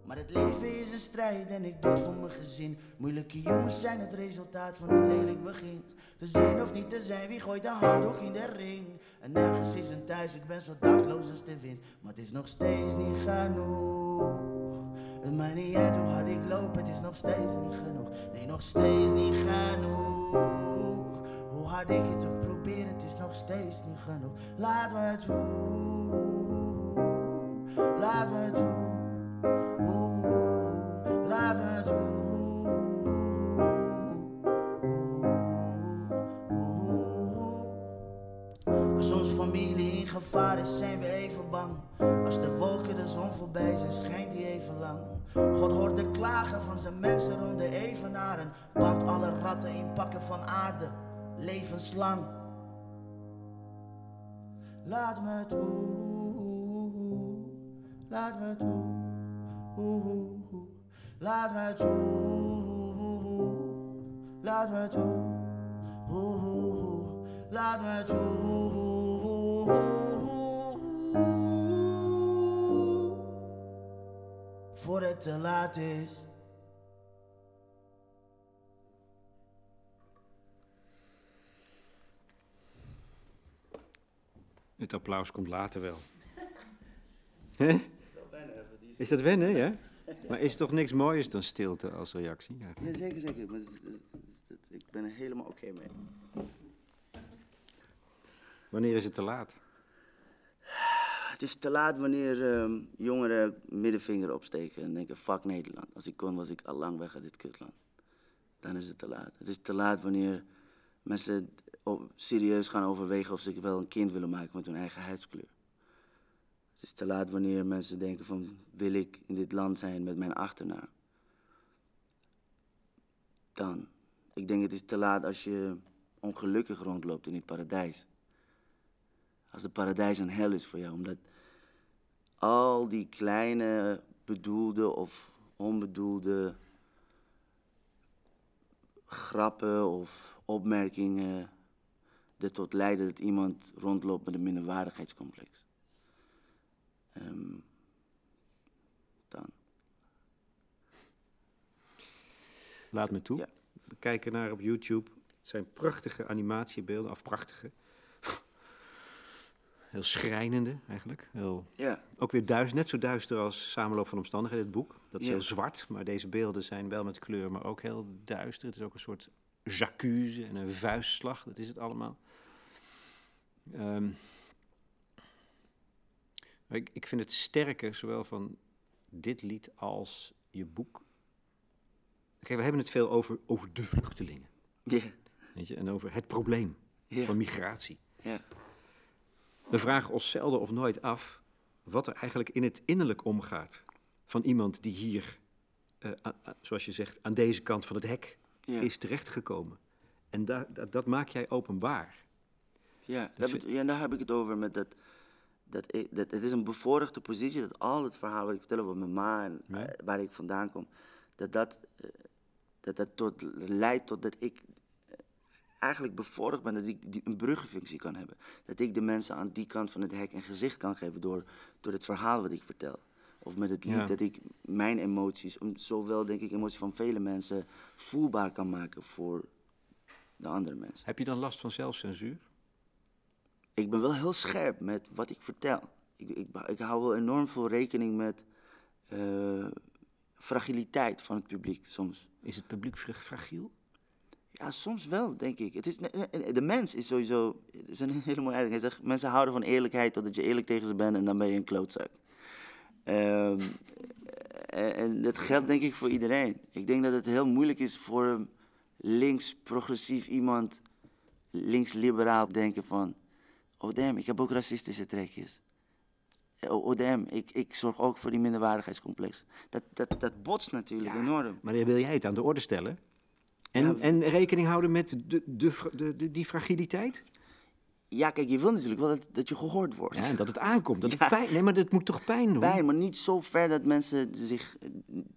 B: Maar het leven is een strijd en ik doe het voor mijn gezin. Moeilijke jongens zijn het resultaat van een lelijk begin. Te zijn of niet te zijn, wie gooit de handdoek in de ring? En nergens is een thuis, ik ben zo dakloos als de wind. Maar het is nog steeds niet genoeg. Het maakt niet uit hoe hard ik loop, het is nog steeds niet genoeg. Nee, nog steeds niet genoeg. Hoe hard ik het ook probeer, het is nog steeds niet genoeg. Laat me toe. Laat me toe. Gevaar is, zijn we even bang. Als de wolken de zon voorbij zijn, schijnt die even lang. God hoort de klagen van zijn mensen rond de evenaren. Band alle ratten in pakken van aarde, levenslang. Laat me toe, laat me toe. Laat me toe, laat me toe, laat me toe. Voor het te laat is.
A: Het applaus komt later wel. Hè? Is dat wennen, ja? Maar is toch niks moois dan stilte als reactie? Ja.
E: Ja, zeker, zeker. Maar ik ben er helemaal oké mee.
A: Wanneer is het te laat?
E: Het is te laat wanneer ehm, jongeren middenvinger opsteken en denken, fuck Nederland. Als ik kon, was ik al lang weg uit dit kutland. Dan is het te laat. Het is te laat wanneer mensen serieus gaan overwegen of ze wel een kind willen maken met hun eigen huidskleur. Het is te laat wanneer mensen denken van, wil ik in dit land zijn met mijn achternaam? Dan. Ik denk het is te laat als je ongelukkig rondloopt in het paradijs. Als het paradijs een hel is voor jou, omdat al die kleine bedoelde of onbedoelde grappen of opmerkingen ertot leiden dat iemand rondloopt met een minderwaardigheidscomplex. Ehm, dan.
A: Laat me toe.
E: Ja.
A: We kijken naar op YouTube. Het zijn prachtige animatiebeelden, of prachtige. Heel schrijnende eigenlijk. Heel,
B: Ja,
A: ook weer duister, net zo duister als Samenloop van Omstandigheden, het boek. Dat is
B: Ja.
A: heel zwart, maar deze beelden zijn wel met kleur, maar ook heel duister. Het is ook een soort jacuse en een vuistslag, dat is het allemaal. Ehm, ik, ik vind het sterker, zowel van dit lied als je boek. Kijk, we hebben het veel over, over de vluchtelingen.
B: ja,
A: Weet je, en over het probleem
B: Ja.
A: van migratie.
B: ja.
A: We vragen ons zelden of nooit af wat er eigenlijk in het innerlijk omgaat van iemand die hier, eh, a- a- zoals je zegt, aan deze kant van het hek
B: ja.
A: is terechtgekomen. En da- dat, dat maak jij openbaar.
B: Ja,
A: Dat
B: ja, daar heb ik het over. Met dat, dat, ik, dat, het is een bevoorrechte positie dat al het verhaal wat ik vertel over mijn ma en
A: Ja.
B: eh, waar ik vandaan kom, dat dat, eh, dat, dat tot, leidt tot dat ik eigenlijk bevoorrecht ben dat ik die, een bruggenfunctie kan hebben. Dat ik de mensen aan die kant van het hek een gezicht kan geven door, door het verhaal wat ik vertel. Of met het lied,
A: Ja.
B: dat ik mijn emoties, zowel denk ik emoties van vele mensen, voelbaar kan maken voor de andere mensen.
A: Heb je dan last van zelfcensuur?
B: ik ben wel heel scherp met wat ik vertel. Ik, ik, ik hou wel enorm veel rekening met eh, fragiliteit van het publiek soms.
A: Is het publiek fra- fragiel?
B: Ja, soms wel, denk ik. Het is, de mens is sowieso... Het is een hele mooie uitdrukking. Hij zegt, mensen houden van eerlijkheid totdat je eerlijk tegen ze bent en dan ben je een klootzak. Ehm, en, dat geldt denk ik voor iedereen. Ik denk dat het heel moeilijk is voor een links-progressief iemand, links-liberaal denken van... Oh damn, ik heb ook racistische trekjes. Oh, oh damn, ik, ik zorg ook voor die minderwaardigheidscomplex. Dat, dat, dat botst natuurlijk enorm.
A: Maar wil jij het aan de orde stellen. En,
B: Ja.
A: en rekening houden met de, de, de, die fragiliteit?
B: Ja, kijk, je wil natuurlijk wel dat, dat je gehoord wordt.
A: Ja, en dat het aankomt. Dat
B: Ja.
A: het pijn, nee, maar dat moet toch pijn doen?
B: Pijn, maar niet zo ver dat mensen zich...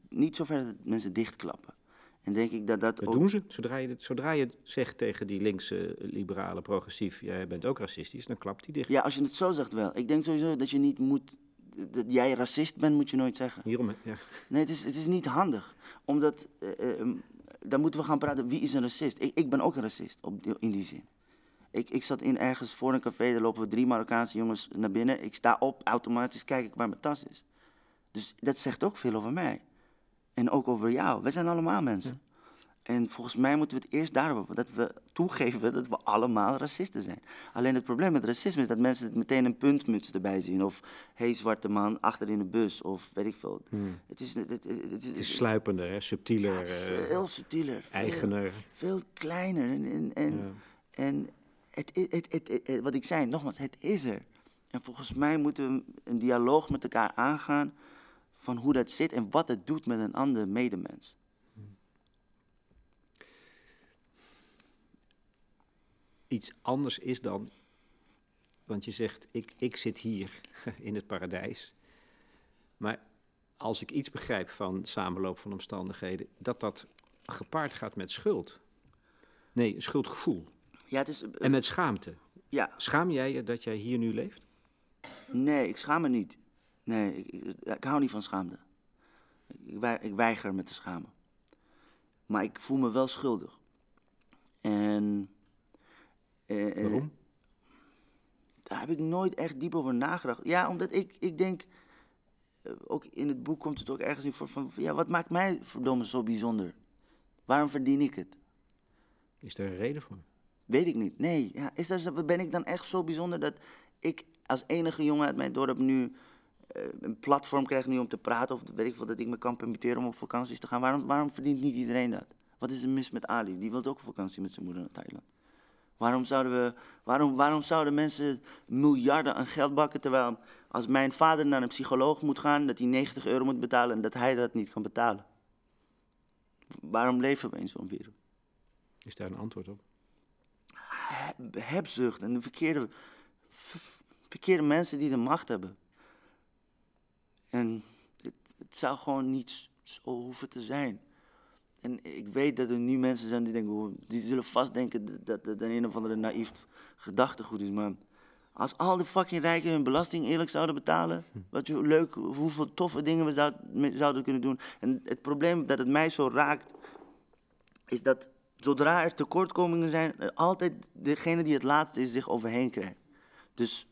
B: Niet zo ver dat mensen dichtklappen. En denk ik dat dat
A: Dat
B: ook...
A: doen ze. Zodra je, het- zodra je het zegt tegen die linkse, liberale, progressief, jij bent ook racistisch, dan klapt die dicht.
B: Ja, als je het zo zegt wel. Ik denk sowieso dat je niet moet... Dat jij racist bent, moet je nooit zeggen.
A: Hierom, ja.
B: Nee, het is, het is niet handig. Omdat... eh, eh, dan moeten we gaan praten, wie is een racist? Ik, ik ben ook een racist, op, in die zin. Ik, ik zat in ergens voor een café, er lopen drie Marokkaanse jongens naar binnen. Ik sta op, automatisch kijk ik waar mijn tas is. Dus dat zegt ook veel over mij. En ook over jou. Wij zijn allemaal mensen. En volgens mij moeten we het eerst daarover, dat we toegeven dat we allemaal racisten zijn. Alleen het probleem met racisme is dat mensen het meteen een puntmuts erbij zien. Of, hé hey, zwarte man, achter in de bus. Of weet ik veel. Het is, het, het, het,
A: Het is sluipender, hè, subtieler,
B: ja, het is
A: eh,
B: veel subtieler. veel-
A: eigener.
B: Veel, kleiner. En, en, en,
A: Ja.
B: en het, wat ik zei, nogmaals, het is er. En volgens mij moeten we een dialoog met elkaar aangaan van hoe dat zit en wat het doet met een ander medemens.
A: Iets anders is dan, want je zegt, ik, ik zit hier in het paradijs. Maar als ik iets begrijp van samenloop van omstandigheden, dat dat gepaard gaat met schuld. Nee, schuldgevoel.
B: Ja, het is... eh,
A: En met schaamte.
B: ja,
A: Schaam jij je dat jij hier nu leeft?
B: nee, ik schaam me niet. Nee, ik, hou niet van schaamte. Ik, ik weiger me te schamen. Maar ik voel me wel schuldig. En... eh, eh,
A: Waarom?
B: Daar heb ik nooit echt diep over nagedacht. Ja, omdat ik, ik denk, eh, ook in het boek komt het ook ergens in voor van, ja, wat maakt mij verdomme zo bijzonder? Waarom verdien ik het?
A: Is daar een reden voor?
B: Weet ik niet. Nee, ja, is ben ik dan echt zo bijzonder dat ik als enige jongen uit mijn dorp nu een platform krijg nu om te praten of weet ik veel, dat ik me kan permitteren om op vakanties te gaan? Waarom, waarom verdient niet iedereen dat? Wat is er mis met Ali? Die wil ook op vakantie met zijn moeder naar Thailand. Waarom zouden, we, waarom, waarom zouden mensen miljarden aan geld bakken terwijl als mijn vader naar een psycholoog moet gaan, dat hij 90 euro moet betalen en dat hij dat niet kan betalen? Waarom leven we in zo'n wereld?
A: Is daar een antwoord op?
B: Heb- hebzucht en de verkeerde, verkeerde mensen die de macht hebben. En het, het zou gewoon niet zo hoeven te zijn. En ik weet dat er nu mensen zijn die denken, oh, die zullen vast denken dat- dat een, of andere naïef gedachtegoed is. Maar als al de fucking rijken hun belasting eerlijk zouden betalen, wat je leuk, hoeveel toffe dingen we zouden kunnen doen. En het probleem dat het mij zo raakt, is dat zodra er tekortkomingen zijn, altijd degene die het laatste is zich overheen krijgt. Dus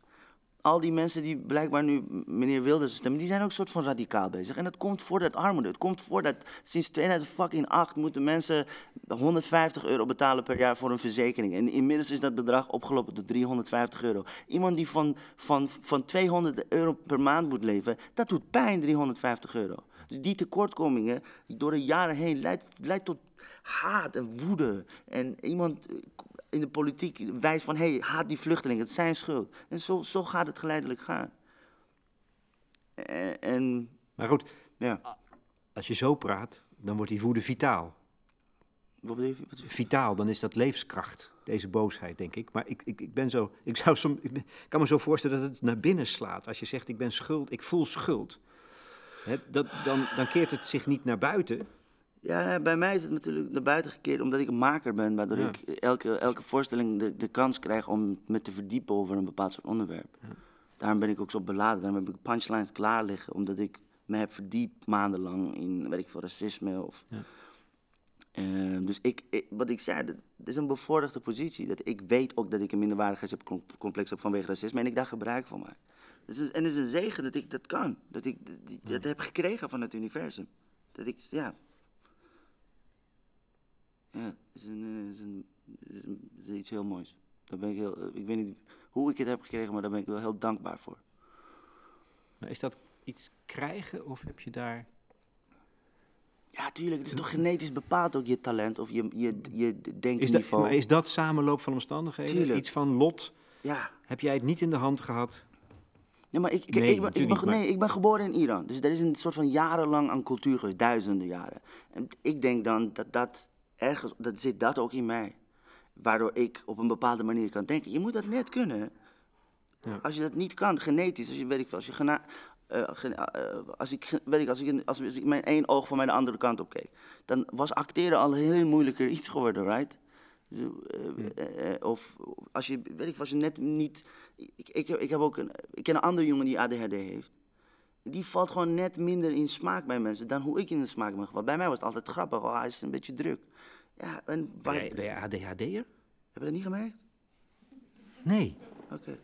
B: al die mensen die blijkbaar nu meneer Wilders stemmen, die zijn ook een soort van radicaal bezig. En dat komt voor dat armoede. Het komt voor dat sinds 2008 moeten mensen 150 euro betalen per jaar voor een verzekering. En inmiddels is dat bedrag opgelopen tot 350 euro. Iemand die van, van, van 200 euro per maand moet leven, dat doet pijn, 350 euro. Dus die tekortkomingen door de jaren heen leidt, leidt tot haat en woede. En iemand eh, in de politiek wijst van, hé, hey, haat die vluchtelingen, het zijn schuld. En zo, zo gaat het geleidelijk gaan. En, en
A: Maar goed,
B: ja,
A: als je zo praat, dan wordt die woede vitaal.
B: wat bedoel je?
A: Vitaal, dan is dat levenskracht, deze boosheid, denk ik. Maar ik, ik, ik ben zo, ik zou som, ik ben- kan me zo voorstellen dat het naar binnen slaat. Als je zegt, ik ben schuld, ik voel schuld. Hè, dat, dan, dan keert het zich niet naar buiten.
B: Ja, nou, bij mij is het natuurlijk naar buiten gekeerd omdat ik een maker ben. Waardoor
A: Ja.
B: ik elke, elke voorstelling de, de kans krijg om me te verdiepen over een bepaald soort onderwerp. Daarom ben ik ook zo beladen. Daarom heb ik punchlines klaar liggen. Omdat ik me heb verdiept maandenlang in, weet ik veel, racisme. Of,
A: Ja.
B: Eh, dus ik, ik- wat ik zei, dat is een bevoorrechte positie. Dat ik weet ook dat ik een minderwaardigheidscomplex heb vanwege racisme. En ik daar gebruik van maak. Dus en het is een zegen dat ik dat kan. Dat ik dat heb gekregen van het universum. Dat ik, ja, ja, is, een, eh, is, een, is, een- is iets heel moois. Daar ben ik, heel, eh, ik weet niet hoe ik het heb gekregen, maar daar ben ik wel heel dankbaar voor.
A: Maar is dat iets krijgen of heb je daar...
B: Ja, tuurlijk. Het is toch genetisch bepaald ook je talent of je, je, je
A: Is dat,
B: denkniveau.
A: maar is dat samenloop van omstandigheden?
B: Tuurlijk.
A: Iets van lot?
B: Ja.
A: Heb jij het niet in de hand gehad?
B: Nee, maar ik, ik,
A: Nee,
B: ik, ben, ik,
A: natuurlijk
B: ben,
A: niet, maar-
B: nee, ik ben geboren in Iran. Dus er is een soort van jarenlang aan cultuur geweest, duizenden jaren. En ik denk dan dat dat ergens, dat zit dat ook in mij. Waardoor ik op een bepaalde manier kan denken. Je moet dat net kunnen.
A: Ja.
B: Als je dat niet kan, genetisch, als je weet ik veel, als je gena, eh, eh, als ik, weet ik, als ik, als, als ik mijn één oog van mij de andere kant op keek, dan was acteren al heel moeilijker iets geworden, right? Eh, of als je, weet ik, als je net niet. Ik, ik, ik, heb ook een, ik ken een andere jongen die ADHD heeft. Die valt gewoon net minder in smaak bij mensen dan hoe ik in de smaak ben gevallen. Bij mij was het altijd grappig, oh, hij is een beetje druk. Ja, en waar,
A: Ben jij, ben jij ADHD'er?
B: heb je dat niet gemerkt?
A: Nee.
B: Oké.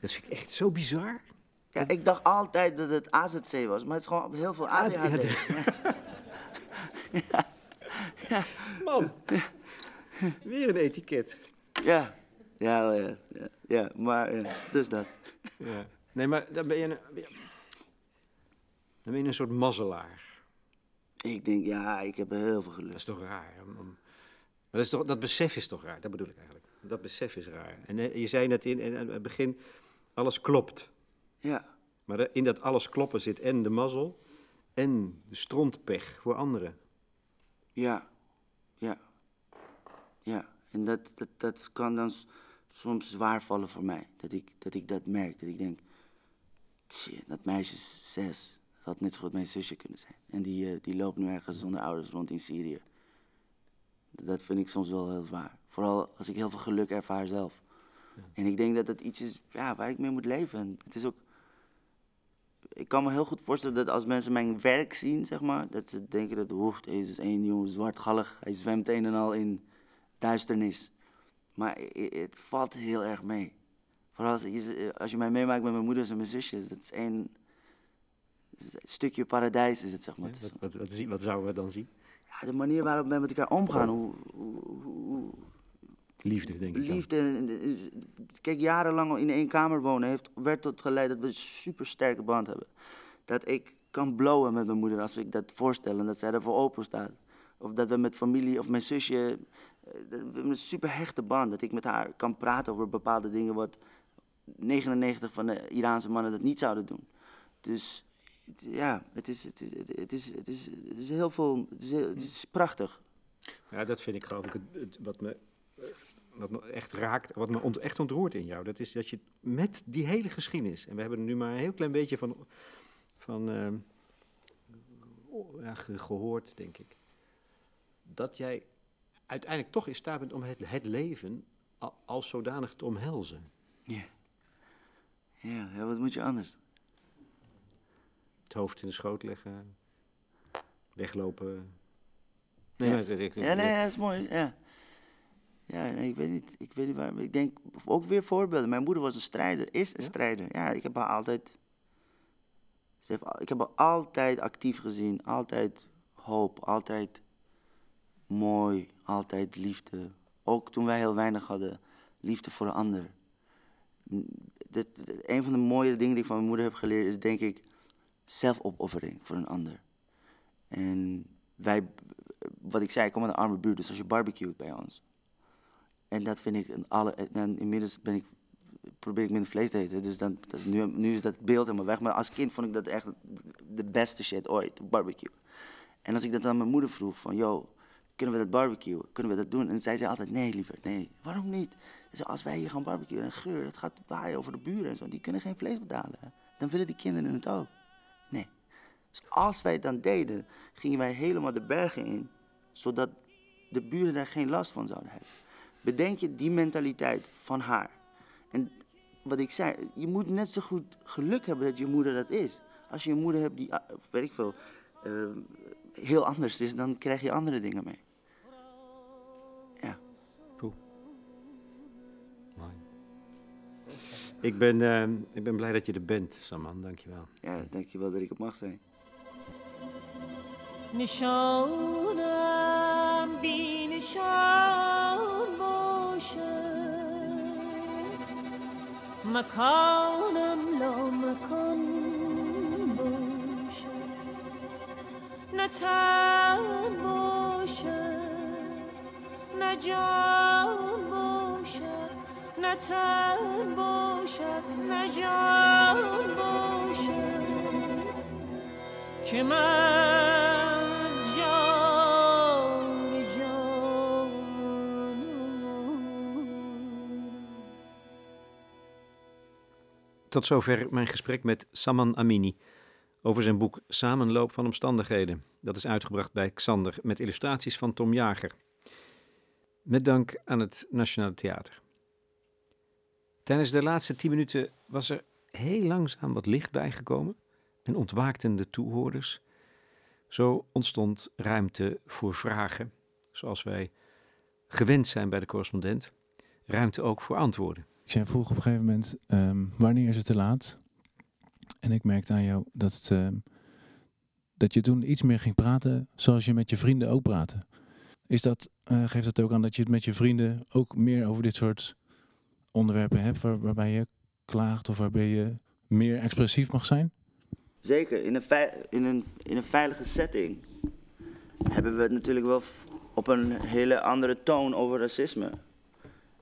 A: Dat vind ik echt zo bizar.
B: Ja, ik dacht altijd dat het AZC was, maar het is gewoon heel veel ADHD.
A: Man. Weer een etiket.
B: Ja, ja, ja, ja, ja, maar ja, dus dat.
A: Ja. Nee, maar dan ben je een, dan ben je een soort mazzelaar.
B: Ik denk, ja, ik heb heel veel geluk.
A: Dat is toch raar? Maar dat, is toch, dat besef is toch raar? Dat bedoel ik eigenlijk. Dat besef is raar. En eh, je zei net in, in het begin, alles klopt.
B: Ja,
A: Maar er- in dat alles kloppen zit en de mazzel en de strontpech voor anderen.
B: ja, ja, ja. En dat, dat, dat kan dan soms zwaar vallen voor mij. Dat ik, dat ik dat merk, dat ik denk, shit, dat meisje is zes. Dat had net zo goed mijn zusje kunnen zijn. En die, eh, die loopt nu ergens zonder ouders rond in Syrië. Dat vind ik soms wel heel zwaar. Vooral als ik heel veel geluk ervaar zelf. En ik denk dat dat iets is ja, waar ik mee moet leven. En het is ook... Ik kan me heel goed voorstellen dat als mensen mijn werk zien, zeg maar... dat ze denken dat, oeh, deze is één jongen zwartgallig. Hij zwemt een en al in duisternis. Maar het valt heel erg mee. Vooral als je, als je mij meemaakt met mijn moeders en mijn zusjes. Dat is één stukje paradijs, is het, zeg maar.
A: Wat, wat, wat, wat zouden we dan zien?
B: ja, de manier waarop we met elkaar omgaan, hoe, hoe,
A: Liefde, denk ik
B: liefde. Kijk, jarenlang in één kamer wonen heeft, werd tot geleid dat we een super sterke band hebben. Dat ik kan blowen met mijn moeder als ik dat voorstel en dat zij ervoor open staat. Of dat we met familie of mijn zusje. eh, We hebben een super hechte band. Dat ik met haar kan praten over bepaalde dingen wat 99 van de Iraanse mannen dat niet zouden doen. Dus ja, het is, het is, het is, het is, het is heel veel. Het is, heel- het is prachtig.
A: Ja, dat vind ik geloof ik het, het- wat, me, wat me echt raakt, wat me ont- echt ontroert in jou. Dat is dat je met die hele geschiedenis, en we hebben er nu maar een heel klein beetje van, van ehm, ja, gehoord, denk ik. Dat jij uiteindelijk toch in staat bent om het, het leven als zodanig te omhelzen.
B: Ja. Ja, ja, wat moet je anders?
A: Het hoofd in de schoot leggen, weglopen. Nee,
B: Ja.
A: maar ik-
B: Ja, nee, dat is mooi. Ja. Ja, nee, ik weet niet. Ik weet niet waarom. Ik denk ook weer voorbeelden. Mijn moeder was een strijder, is een strijder. Ja, ik heb haar altijd. Ze heeft, al- ik heb haar altijd actief gezien. Altijd hoop, altijd mooi, altijd liefde. Ook toen wij heel weinig hadden, liefde voor een ander. Dit- een van de mooie dingen die ik van mijn moeder heb geleerd is denk ik zelfopoffering voor een ander. En wij, wat ik zei, ik kom uit een arme buurt, dus als je barbecuet bij ons. En dat vind ik een alle. en inmiddels ben ik, probeer ik minder vlees te eten. Dus dan, dat nu, nu is dat beeld helemaal weg. Maar als kind vond ik dat echt de beste shit ooit, barbecue. En als ik dat aan mijn moeder vroeg, van yo, kunnen we dat barbecue? Kunnen we dat doen? En zij zei altijd, nee liever, nee. Waarom niet? Als wij hier gaan barbecuen, en geur, dat gaat waaien over de buren en zo. Die kunnen geen vlees betalen. Dan willen die kinderen het ook. Als wij het dan deden, gingen wij helemaal de bergen in, zodat de buren daar geen last van zouden hebben. Bedenk je die mentaliteit van haar. En wat ik zei, je moet net zo goed geluk hebben dat je moeder dat is. Als je een moeder hebt die, ah, weet ik veel, eh, heel anders is, dan krijg je andere dingen mee. Ja.
A: Mooi. Ik ben, eh, ik ben blij dat je er bent, Saman. Dankjewel.
B: Ja, dankjewel dat ik het mag zijn.
C: نشانم بی نشان باشد. مکانم لا مکان باشد. نه تن باشد نه جان باشد نه تن باشد نه باشد. که من
A: Tot zover mijn gesprek met Saman Amini over zijn boek Samenloop van omstandigheden. Dat is uitgebracht bij Xander met illustraties van Tom Jager. Met dank aan het Nationale Theater. Tijdens de laatste tien minuten was er heel langzaam wat licht bijgekomen en ontwaakten de toehoorders. Zo ontstond ruimte voor vragen, zoals wij gewend zijn bij de correspondent. Ruimte ook voor antwoorden.
F: Jij vroeg op een gegeven moment, ehm, wanneer is het te laat? En ik merkte aan jou dat, het, ehm, dat je toen iets meer ging praten zoals je met je vrienden ook praten. Is dat, eh, geeft dat ook aan dat je het met je vrienden ook meer over dit soort onderwerpen hebt, waar- waarbij je klaagt of waarbij je meer expressief mag zijn?
B: Zeker, in een, in, een, in een veilige setting hebben we het natuurlijk wel op een hele andere toon over racisme.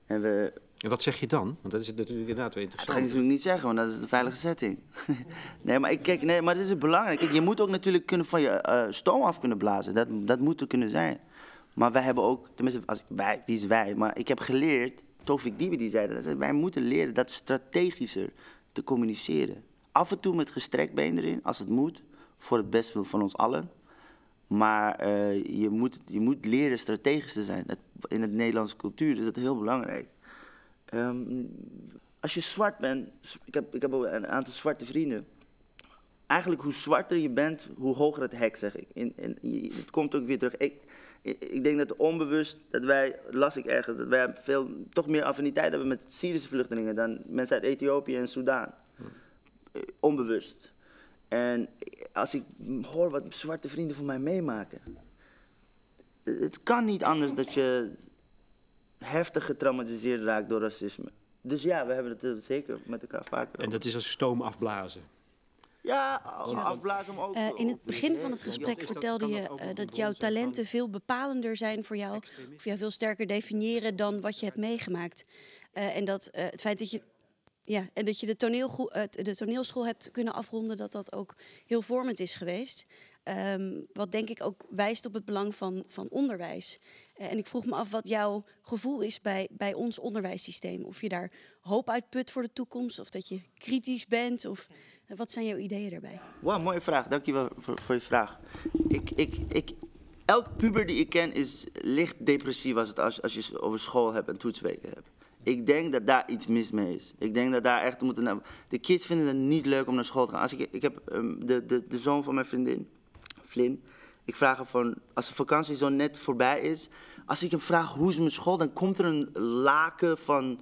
B: En we,
A: En wat zeg je dan? Want dat is natuurlijk inderdaad wel
B: dat ga ik
A: interessant.
B: natuurlijk niet zeggen, want dat is de veilige setting. nee, maar ik, kijk, nee, maar dit is belangrijk. Kijk, je moet ook natuurlijk kunnen van je eh, stoom af kunnen blazen. Dat, dat moet er kunnen zijn. Maar wij hebben ook, tenminste, als, wij, wie is wij? Maar ik heb geleerd, Tofik Dibi die zei dat, wij moeten leren dat strategischer te communiceren. Af en toe met gestrekt been erin, als het moet, voor het bestwil van ons allen. Maar eh, je, moet, je moet leren strategisch te zijn. Dat, in de Nederlandse cultuur is dat heel belangrijk. Ehm, als je zwart bent, ik heb, ik heb een aantal zwarte vrienden. Eigenlijk hoe zwarter je bent, hoe hoger het hek, zeg ik. Je- het komt ook weer terug. Ik, ik, ik denk dat onbewust, dat wij, las ik ergens, dat wij veel, toch meer affiniteit hebben met Syrische vluchtelingen dan mensen uit Ethiopië en Soudaan. Eh, Onbewust. En als ik hoor wat zwarte vrienden van mij meemaken. Het kan niet anders dat je heftig getraumatiseerd raakt door racisme. Dus ja, we hebben het er zeker met elkaar vaker
A: En
B: over.
A: dat is als stoom afblazen.
B: Ja, afblazen om ook...
G: Eh, in het begin van het gesprek
A: dat-
G: vertelde je eh, dat jouw talenten veel bepalender zijn voor jou. Of jou veel sterker definiëren dan wat je hebt meegemaakt. Eh, en dat eh, het feit dat je. Ja, en dat je de, toneelgo- de toneelschool hebt kunnen afronden, dat dat ook heel vormend is geweest. Ehm, wat denk ik ook wijst op het belang van, van onderwijs. Eh, en ik vroeg me af wat jouw gevoel is bij, bij ons onderwijssysteem. Of je daar hoop uit put voor de toekomst, of dat je kritisch bent. Of eh, wat zijn jouw ideeën daarbij?
B: Wauw, mooie vraag. Dankjewel voor, voor je vraag. Ik, ik, ik, elk puber die ik ken is licht depressief als, het, als, als je over school hebt en toetsweken hebt. Ik denk dat daar iets mis mee is. Ik denk dat daar echt moeten... De kids vinden het niet leuk om naar school te gaan. Als ik, ik heb ehm, de, de, de zoon van mijn vriendin, Ik vraag hem van, als de vakantie zo net voorbij is, als ik hem vraag hoe is mijn school, dan komt er een laken van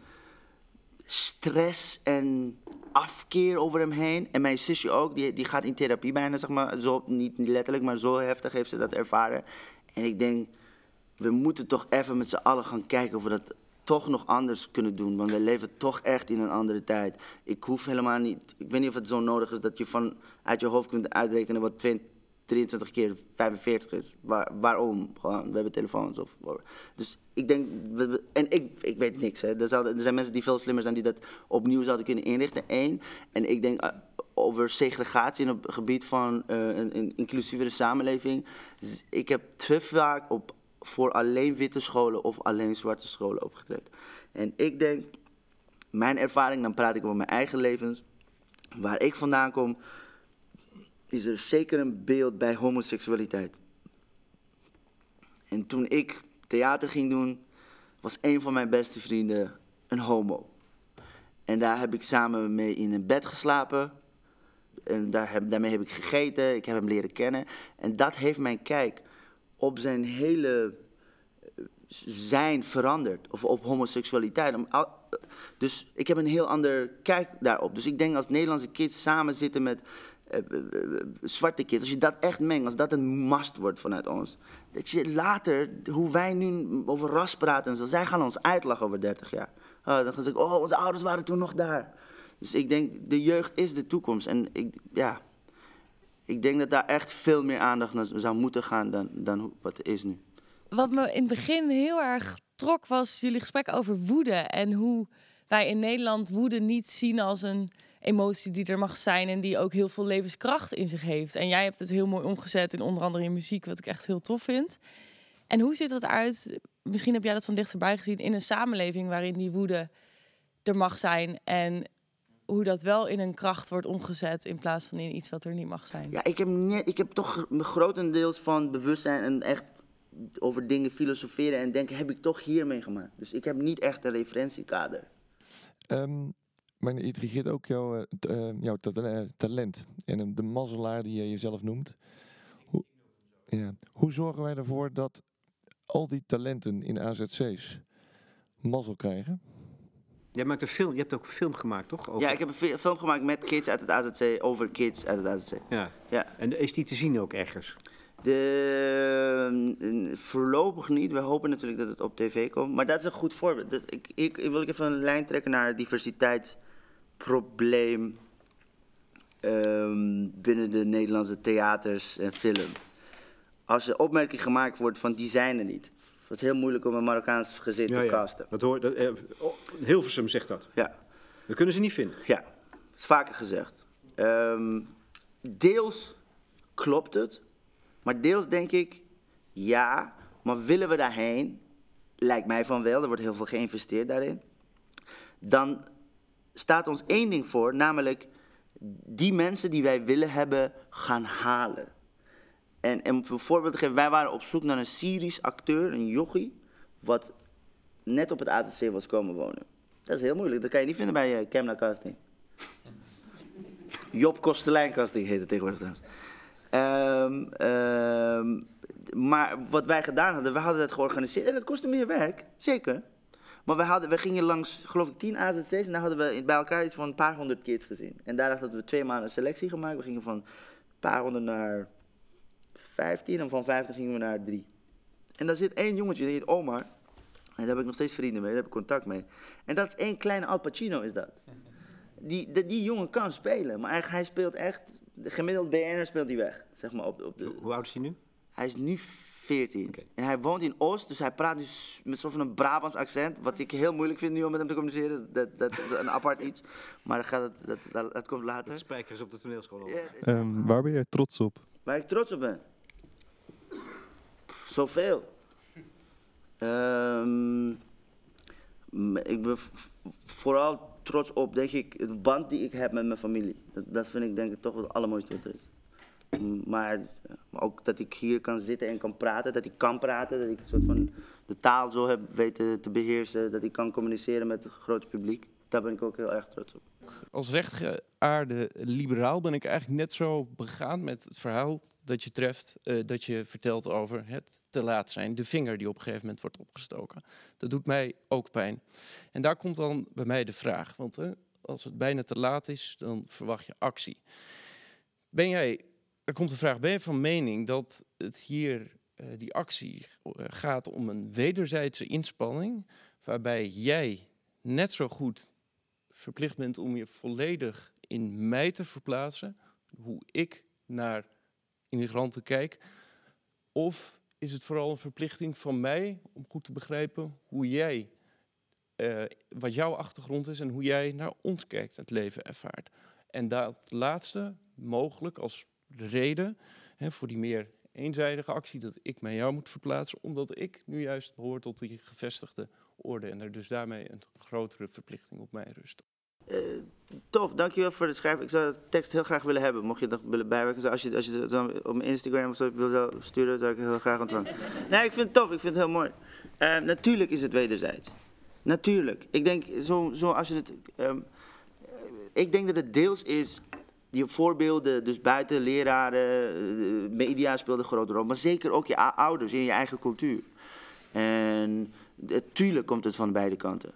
B: stress en afkeer over hem heen. En mijn zusje ook, die, die gaat in therapie bijna, zeg maar. Zo, niet letterlijk, maar zo heftig heeft ze dat ervaren. En ik denk, we moeten toch even met z'n allen gaan kijken of we dat toch nog anders kunnen doen. Want we leven toch echt in een andere tijd. Ik hoef helemaal niet, ik weet niet of het zo nodig is dat je van uit je hoofd kunt uitrekenen wat 20 23 keer 45 is. Waar, waarom? Gewoon, we hebben telefoons. Of, dus ik denk, en ik, ik weet niks. Hè. Er, zijn mensen die veel slimmer zijn die dat opnieuw zouden kunnen inrichten. Eén. En ik denk eh, over segregatie in het gebied van eh, een, inclusievere samenleving. Ik heb te vaak op, voor alleen witte scholen of alleen zwarte scholen opgetreden. En ik denk, mijn ervaring, dan praat ik over mijn eigen levens. Waar ik vandaan kom, is er zeker een beeld bij homoseksualiteit. En toen ik theater ging doen, was een van mijn beste vrienden een homo. En daar heb ik samen mee in een bed geslapen. En daar heb, daarmee heb ik gegeten, ik heb hem leren kennen. En dat heeft mijn kijk op zijn hele eh, zijn veranderd. Of op homoseksualiteit. Om al- Dus ik heb een heel ander kijk daarop. Dus ik denk als Nederlandse kids samen zitten met eh, eh, eh, zwarte kids, als je dat echt mengt, als dat een must wordt vanuit ons, dat je later, hoe wij nu over ras praten en zo, zij gaan ons uitlachen over 30 jaar. Ah, dan gaan ze zeggen, oh, onze ouders waren toen nog daar. Dus ik denk, de jeugd is de toekomst. En ik, ja, ik denk dat daar echt veel meer aandacht naar zou moeten gaan dan, dan wat er is nu.
H: Wat me in het begin heel erg trok was jullie gesprek over woede. En hoe wij in Nederland woede niet zien als een emotie die er mag zijn. En die ook heel veel levenskracht in zich heeft. En jij hebt het heel mooi omgezet in onder andere in muziek, wat ik echt heel tof vind. En hoe ziet dat uit? Misschien heb jij dat van dichterbij gezien in een samenleving waarin die woede er mag zijn. En hoe dat wel in een kracht wordt omgezet in plaats van in iets wat er niet mag zijn.
B: Ja, ik heb, net, ik heb toch me grotendeels van bewustzijn en echt over dingen filosoferen en denken, heb ik toch hiermee gemaakt. Dus ik heb niet echt een referentiekader.
I: Ehm maar het intrigeert ook jouw, eh, eh, jouw eh, talent en de mazzelaar die je jezelf noemt. Hoe, ja, hoe zorgen wij ervoor dat al die talenten in AZC's mazzel krijgen?
A: Jij maakt een film, je hebt ook een film gemaakt, toch? Over-
B: Ja, ik heb een fi- film gemaakt met kids uit het AZC, over kids uit het AZC.
A: Ja.
B: Ja.
A: En is die te zien ook ergens?
B: De, eh, voorlopig niet. We hopen natuurlijk dat het op tv komt. Maar dat is een goed voorbeeld. Dat, ik, ik, ik wil ik even een lijn trekken naar het diversiteitsprobleem ehm, binnen de Nederlandse theaters en film. Als er opmerking gemaakt wordt van die zijn er niet. Het is heel moeilijk om een Marokkaans gezin te casten.
A: Dat hoor, dat, eh, oh, Hilversum zegt dat.
B: Ja.
A: We kunnen ze niet vinden.
B: Ja, dat is vaker gezegd. Ehm, deels klopt het, maar deels denk ik ja, maar willen we daarheen? Lijkt mij van wel, er wordt heel veel geïnvesteerd daarin. Dan staat ons één ding voor, namelijk die mensen die wij willen hebben gaan halen. En, en om een voorbeeld te geven, wij waren op zoek naar een Syrisch acteur, een jochie, wat net op het AZC was komen wonen. Dat is heel moeilijk, dat kan je niet vinden bij uh, Casting. Job Kostelijn Casting heet het tegenwoordig trouwens. Ehm, ehm, maar wat wij gedaan hadden, we hadden dat georganiseerd en dat kostte meer werk, zeker. Maar we, hadden, we gingen langs, geloof ik, tien AZC's en daar hadden we bij elkaar iets van een paar honderd kids gezien. En daar hadden we twee maanden een selectie gemaakt. We gingen van een paar honderd naar vijftien en van vijftig gingen we naar drie. En daar zit één jongetje, die heet Omar. En daar heb ik nog steeds vrienden mee, daar heb ik contact mee. En dat is één kleine Al Pacino is dat. Die, die, die jongen kan spelen, maar hij, hij speelt echt... De gemiddeld BN'er speelt hij weg, zeg maar. Op, op de,
A: Hoe oud is hij nu?
B: hij is nu 14.
A: Oké.
B: En hij woont in Oost, dus hij praat dus met soort van een Brabants accent. Wat ik heel moeilijk vind nu om met hem te communiceren. Dat, dat is een apart iets. Maar dat, gaat, het- dat, dat, dat komt later.
A: Spijkers op de toneelschool.
B: Ja,
J: Ehm, waar ben jij trots op?
B: Waar ik trots op ben? Zoveel. Ehm, m- ik ben vooral trots op, denk ik, de band die ik heb met mijn familie. Dat, dat vind ik denk ik toch wel het allermooiste wat er is. Maar, maar ook dat ik hier kan zitten en kan praten, dat ik kan praten, dat ik een soort van de taal zo heb weten te beheersen, dat ik kan communiceren met het grote publiek. Daar ben ik ook heel erg trots op.
K: Als rechtgeaarde liberaal ben ik eigenlijk net zo begaan met het verhaal dat je treft, eh, dat je vertelt over het te laat zijn. De vinger die op een gegeven moment wordt opgestoken. Dat doet mij ook pijn. En daar komt dan bij mij de vraag. Want eh, als het bijna te laat is, dan verwacht je actie. Ben jij, er komt de vraag, ben je van mening dat het hier, eh, die actie, eh, gaat om een wederzijdse inspanning, waarbij jij net zo goed verplicht bent om je volledig in mij te verplaatsen, hoe ik naar immigranten kijk, of is het vooral een verplichting van mij om goed te begrijpen hoe jij, eh, wat jouw achtergrond is en hoe jij naar ons kijkt, het leven ervaart. En dat laatste mogelijk als reden hè, voor die meer eenzijdige actie dat ik mij jou moet verplaatsen, omdat ik nu juist behoor tot die gevestigde orde en er dus daarmee een grotere verplichting op mij rust.
B: Eh, tof, dankjewel voor het schrijven. Ik zou de tekst heel graag willen hebben, mocht je dat willen bijwerken. Als je, als je het zo op mijn Instagram of zo wil sturen, zou ik het heel graag ontvangen. Nee, ik vind het tof, ik vind het heel mooi. Eh, natuurlijk is het wederzijds. Natuurlijk. Ik denk, zo, zo als je het... ehm, ik denk dat het deels is, die voorbeelden, dus buiten leraren, eh, media speelt een grote rol. Maar zeker ook je ouders in je eigen cultuur. En natuurlijk komt het van beide kanten.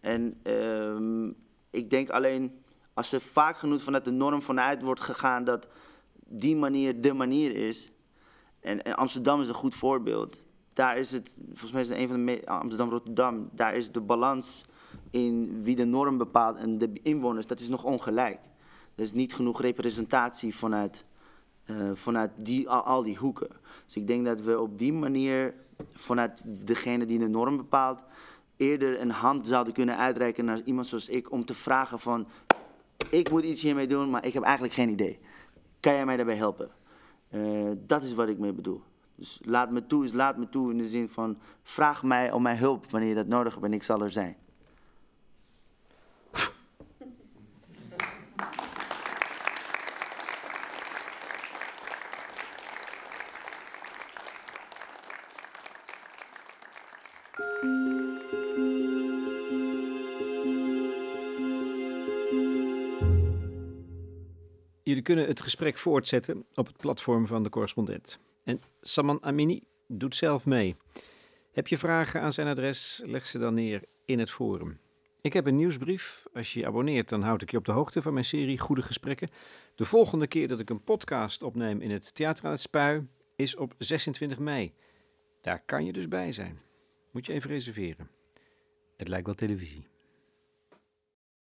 B: En ehm, ik denk alleen, als er vaak genoeg vanuit de norm vanuit wordt gegaan dat die manier de manier is. En, en Amsterdam is een goed voorbeeld. Daar is het, volgens mij is het een van de Amsterdam-Rotterdam, daar is de balans in wie de norm bepaalt en de inwoners, dat is nog ongelijk. Er is niet genoeg representatie vanuit, eh, vanuit die, al, al die hoeken. Dus ik denk dat we op die manier, vanuit degene die de norm bepaalt, eerder een hand zouden kunnen uitreiken naar iemand zoals ik om te vragen van, ik moet iets hiermee doen, maar ik heb eigenlijk geen idee. Kan jij mij daarbij helpen? Eh, dat is wat ik mee bedoel. Dus laat me toe is laat me toe in de zin van, vraag mij om mijn hulp wanneer je dat nodig hebt en ik zal er zijn.
A: Jullie kunnen het gesprek voortzetten op het platform van de correspondent. En Saman Amini doet zelf mee. Heb je vragen aan zijn adres, leg ze dan neer in het forum. Ik heb een nieuwsbrief. Als je je abonneert, dan houd ik je op de hoogte van mijn serie Goede Gesprekken. De volgende keer dat ik een podcast opneem in het Theater aan het Spui is op 26 mei. Daar kan je dus bij zijn. Moet je even reserveren. Het lijkt wel televisie.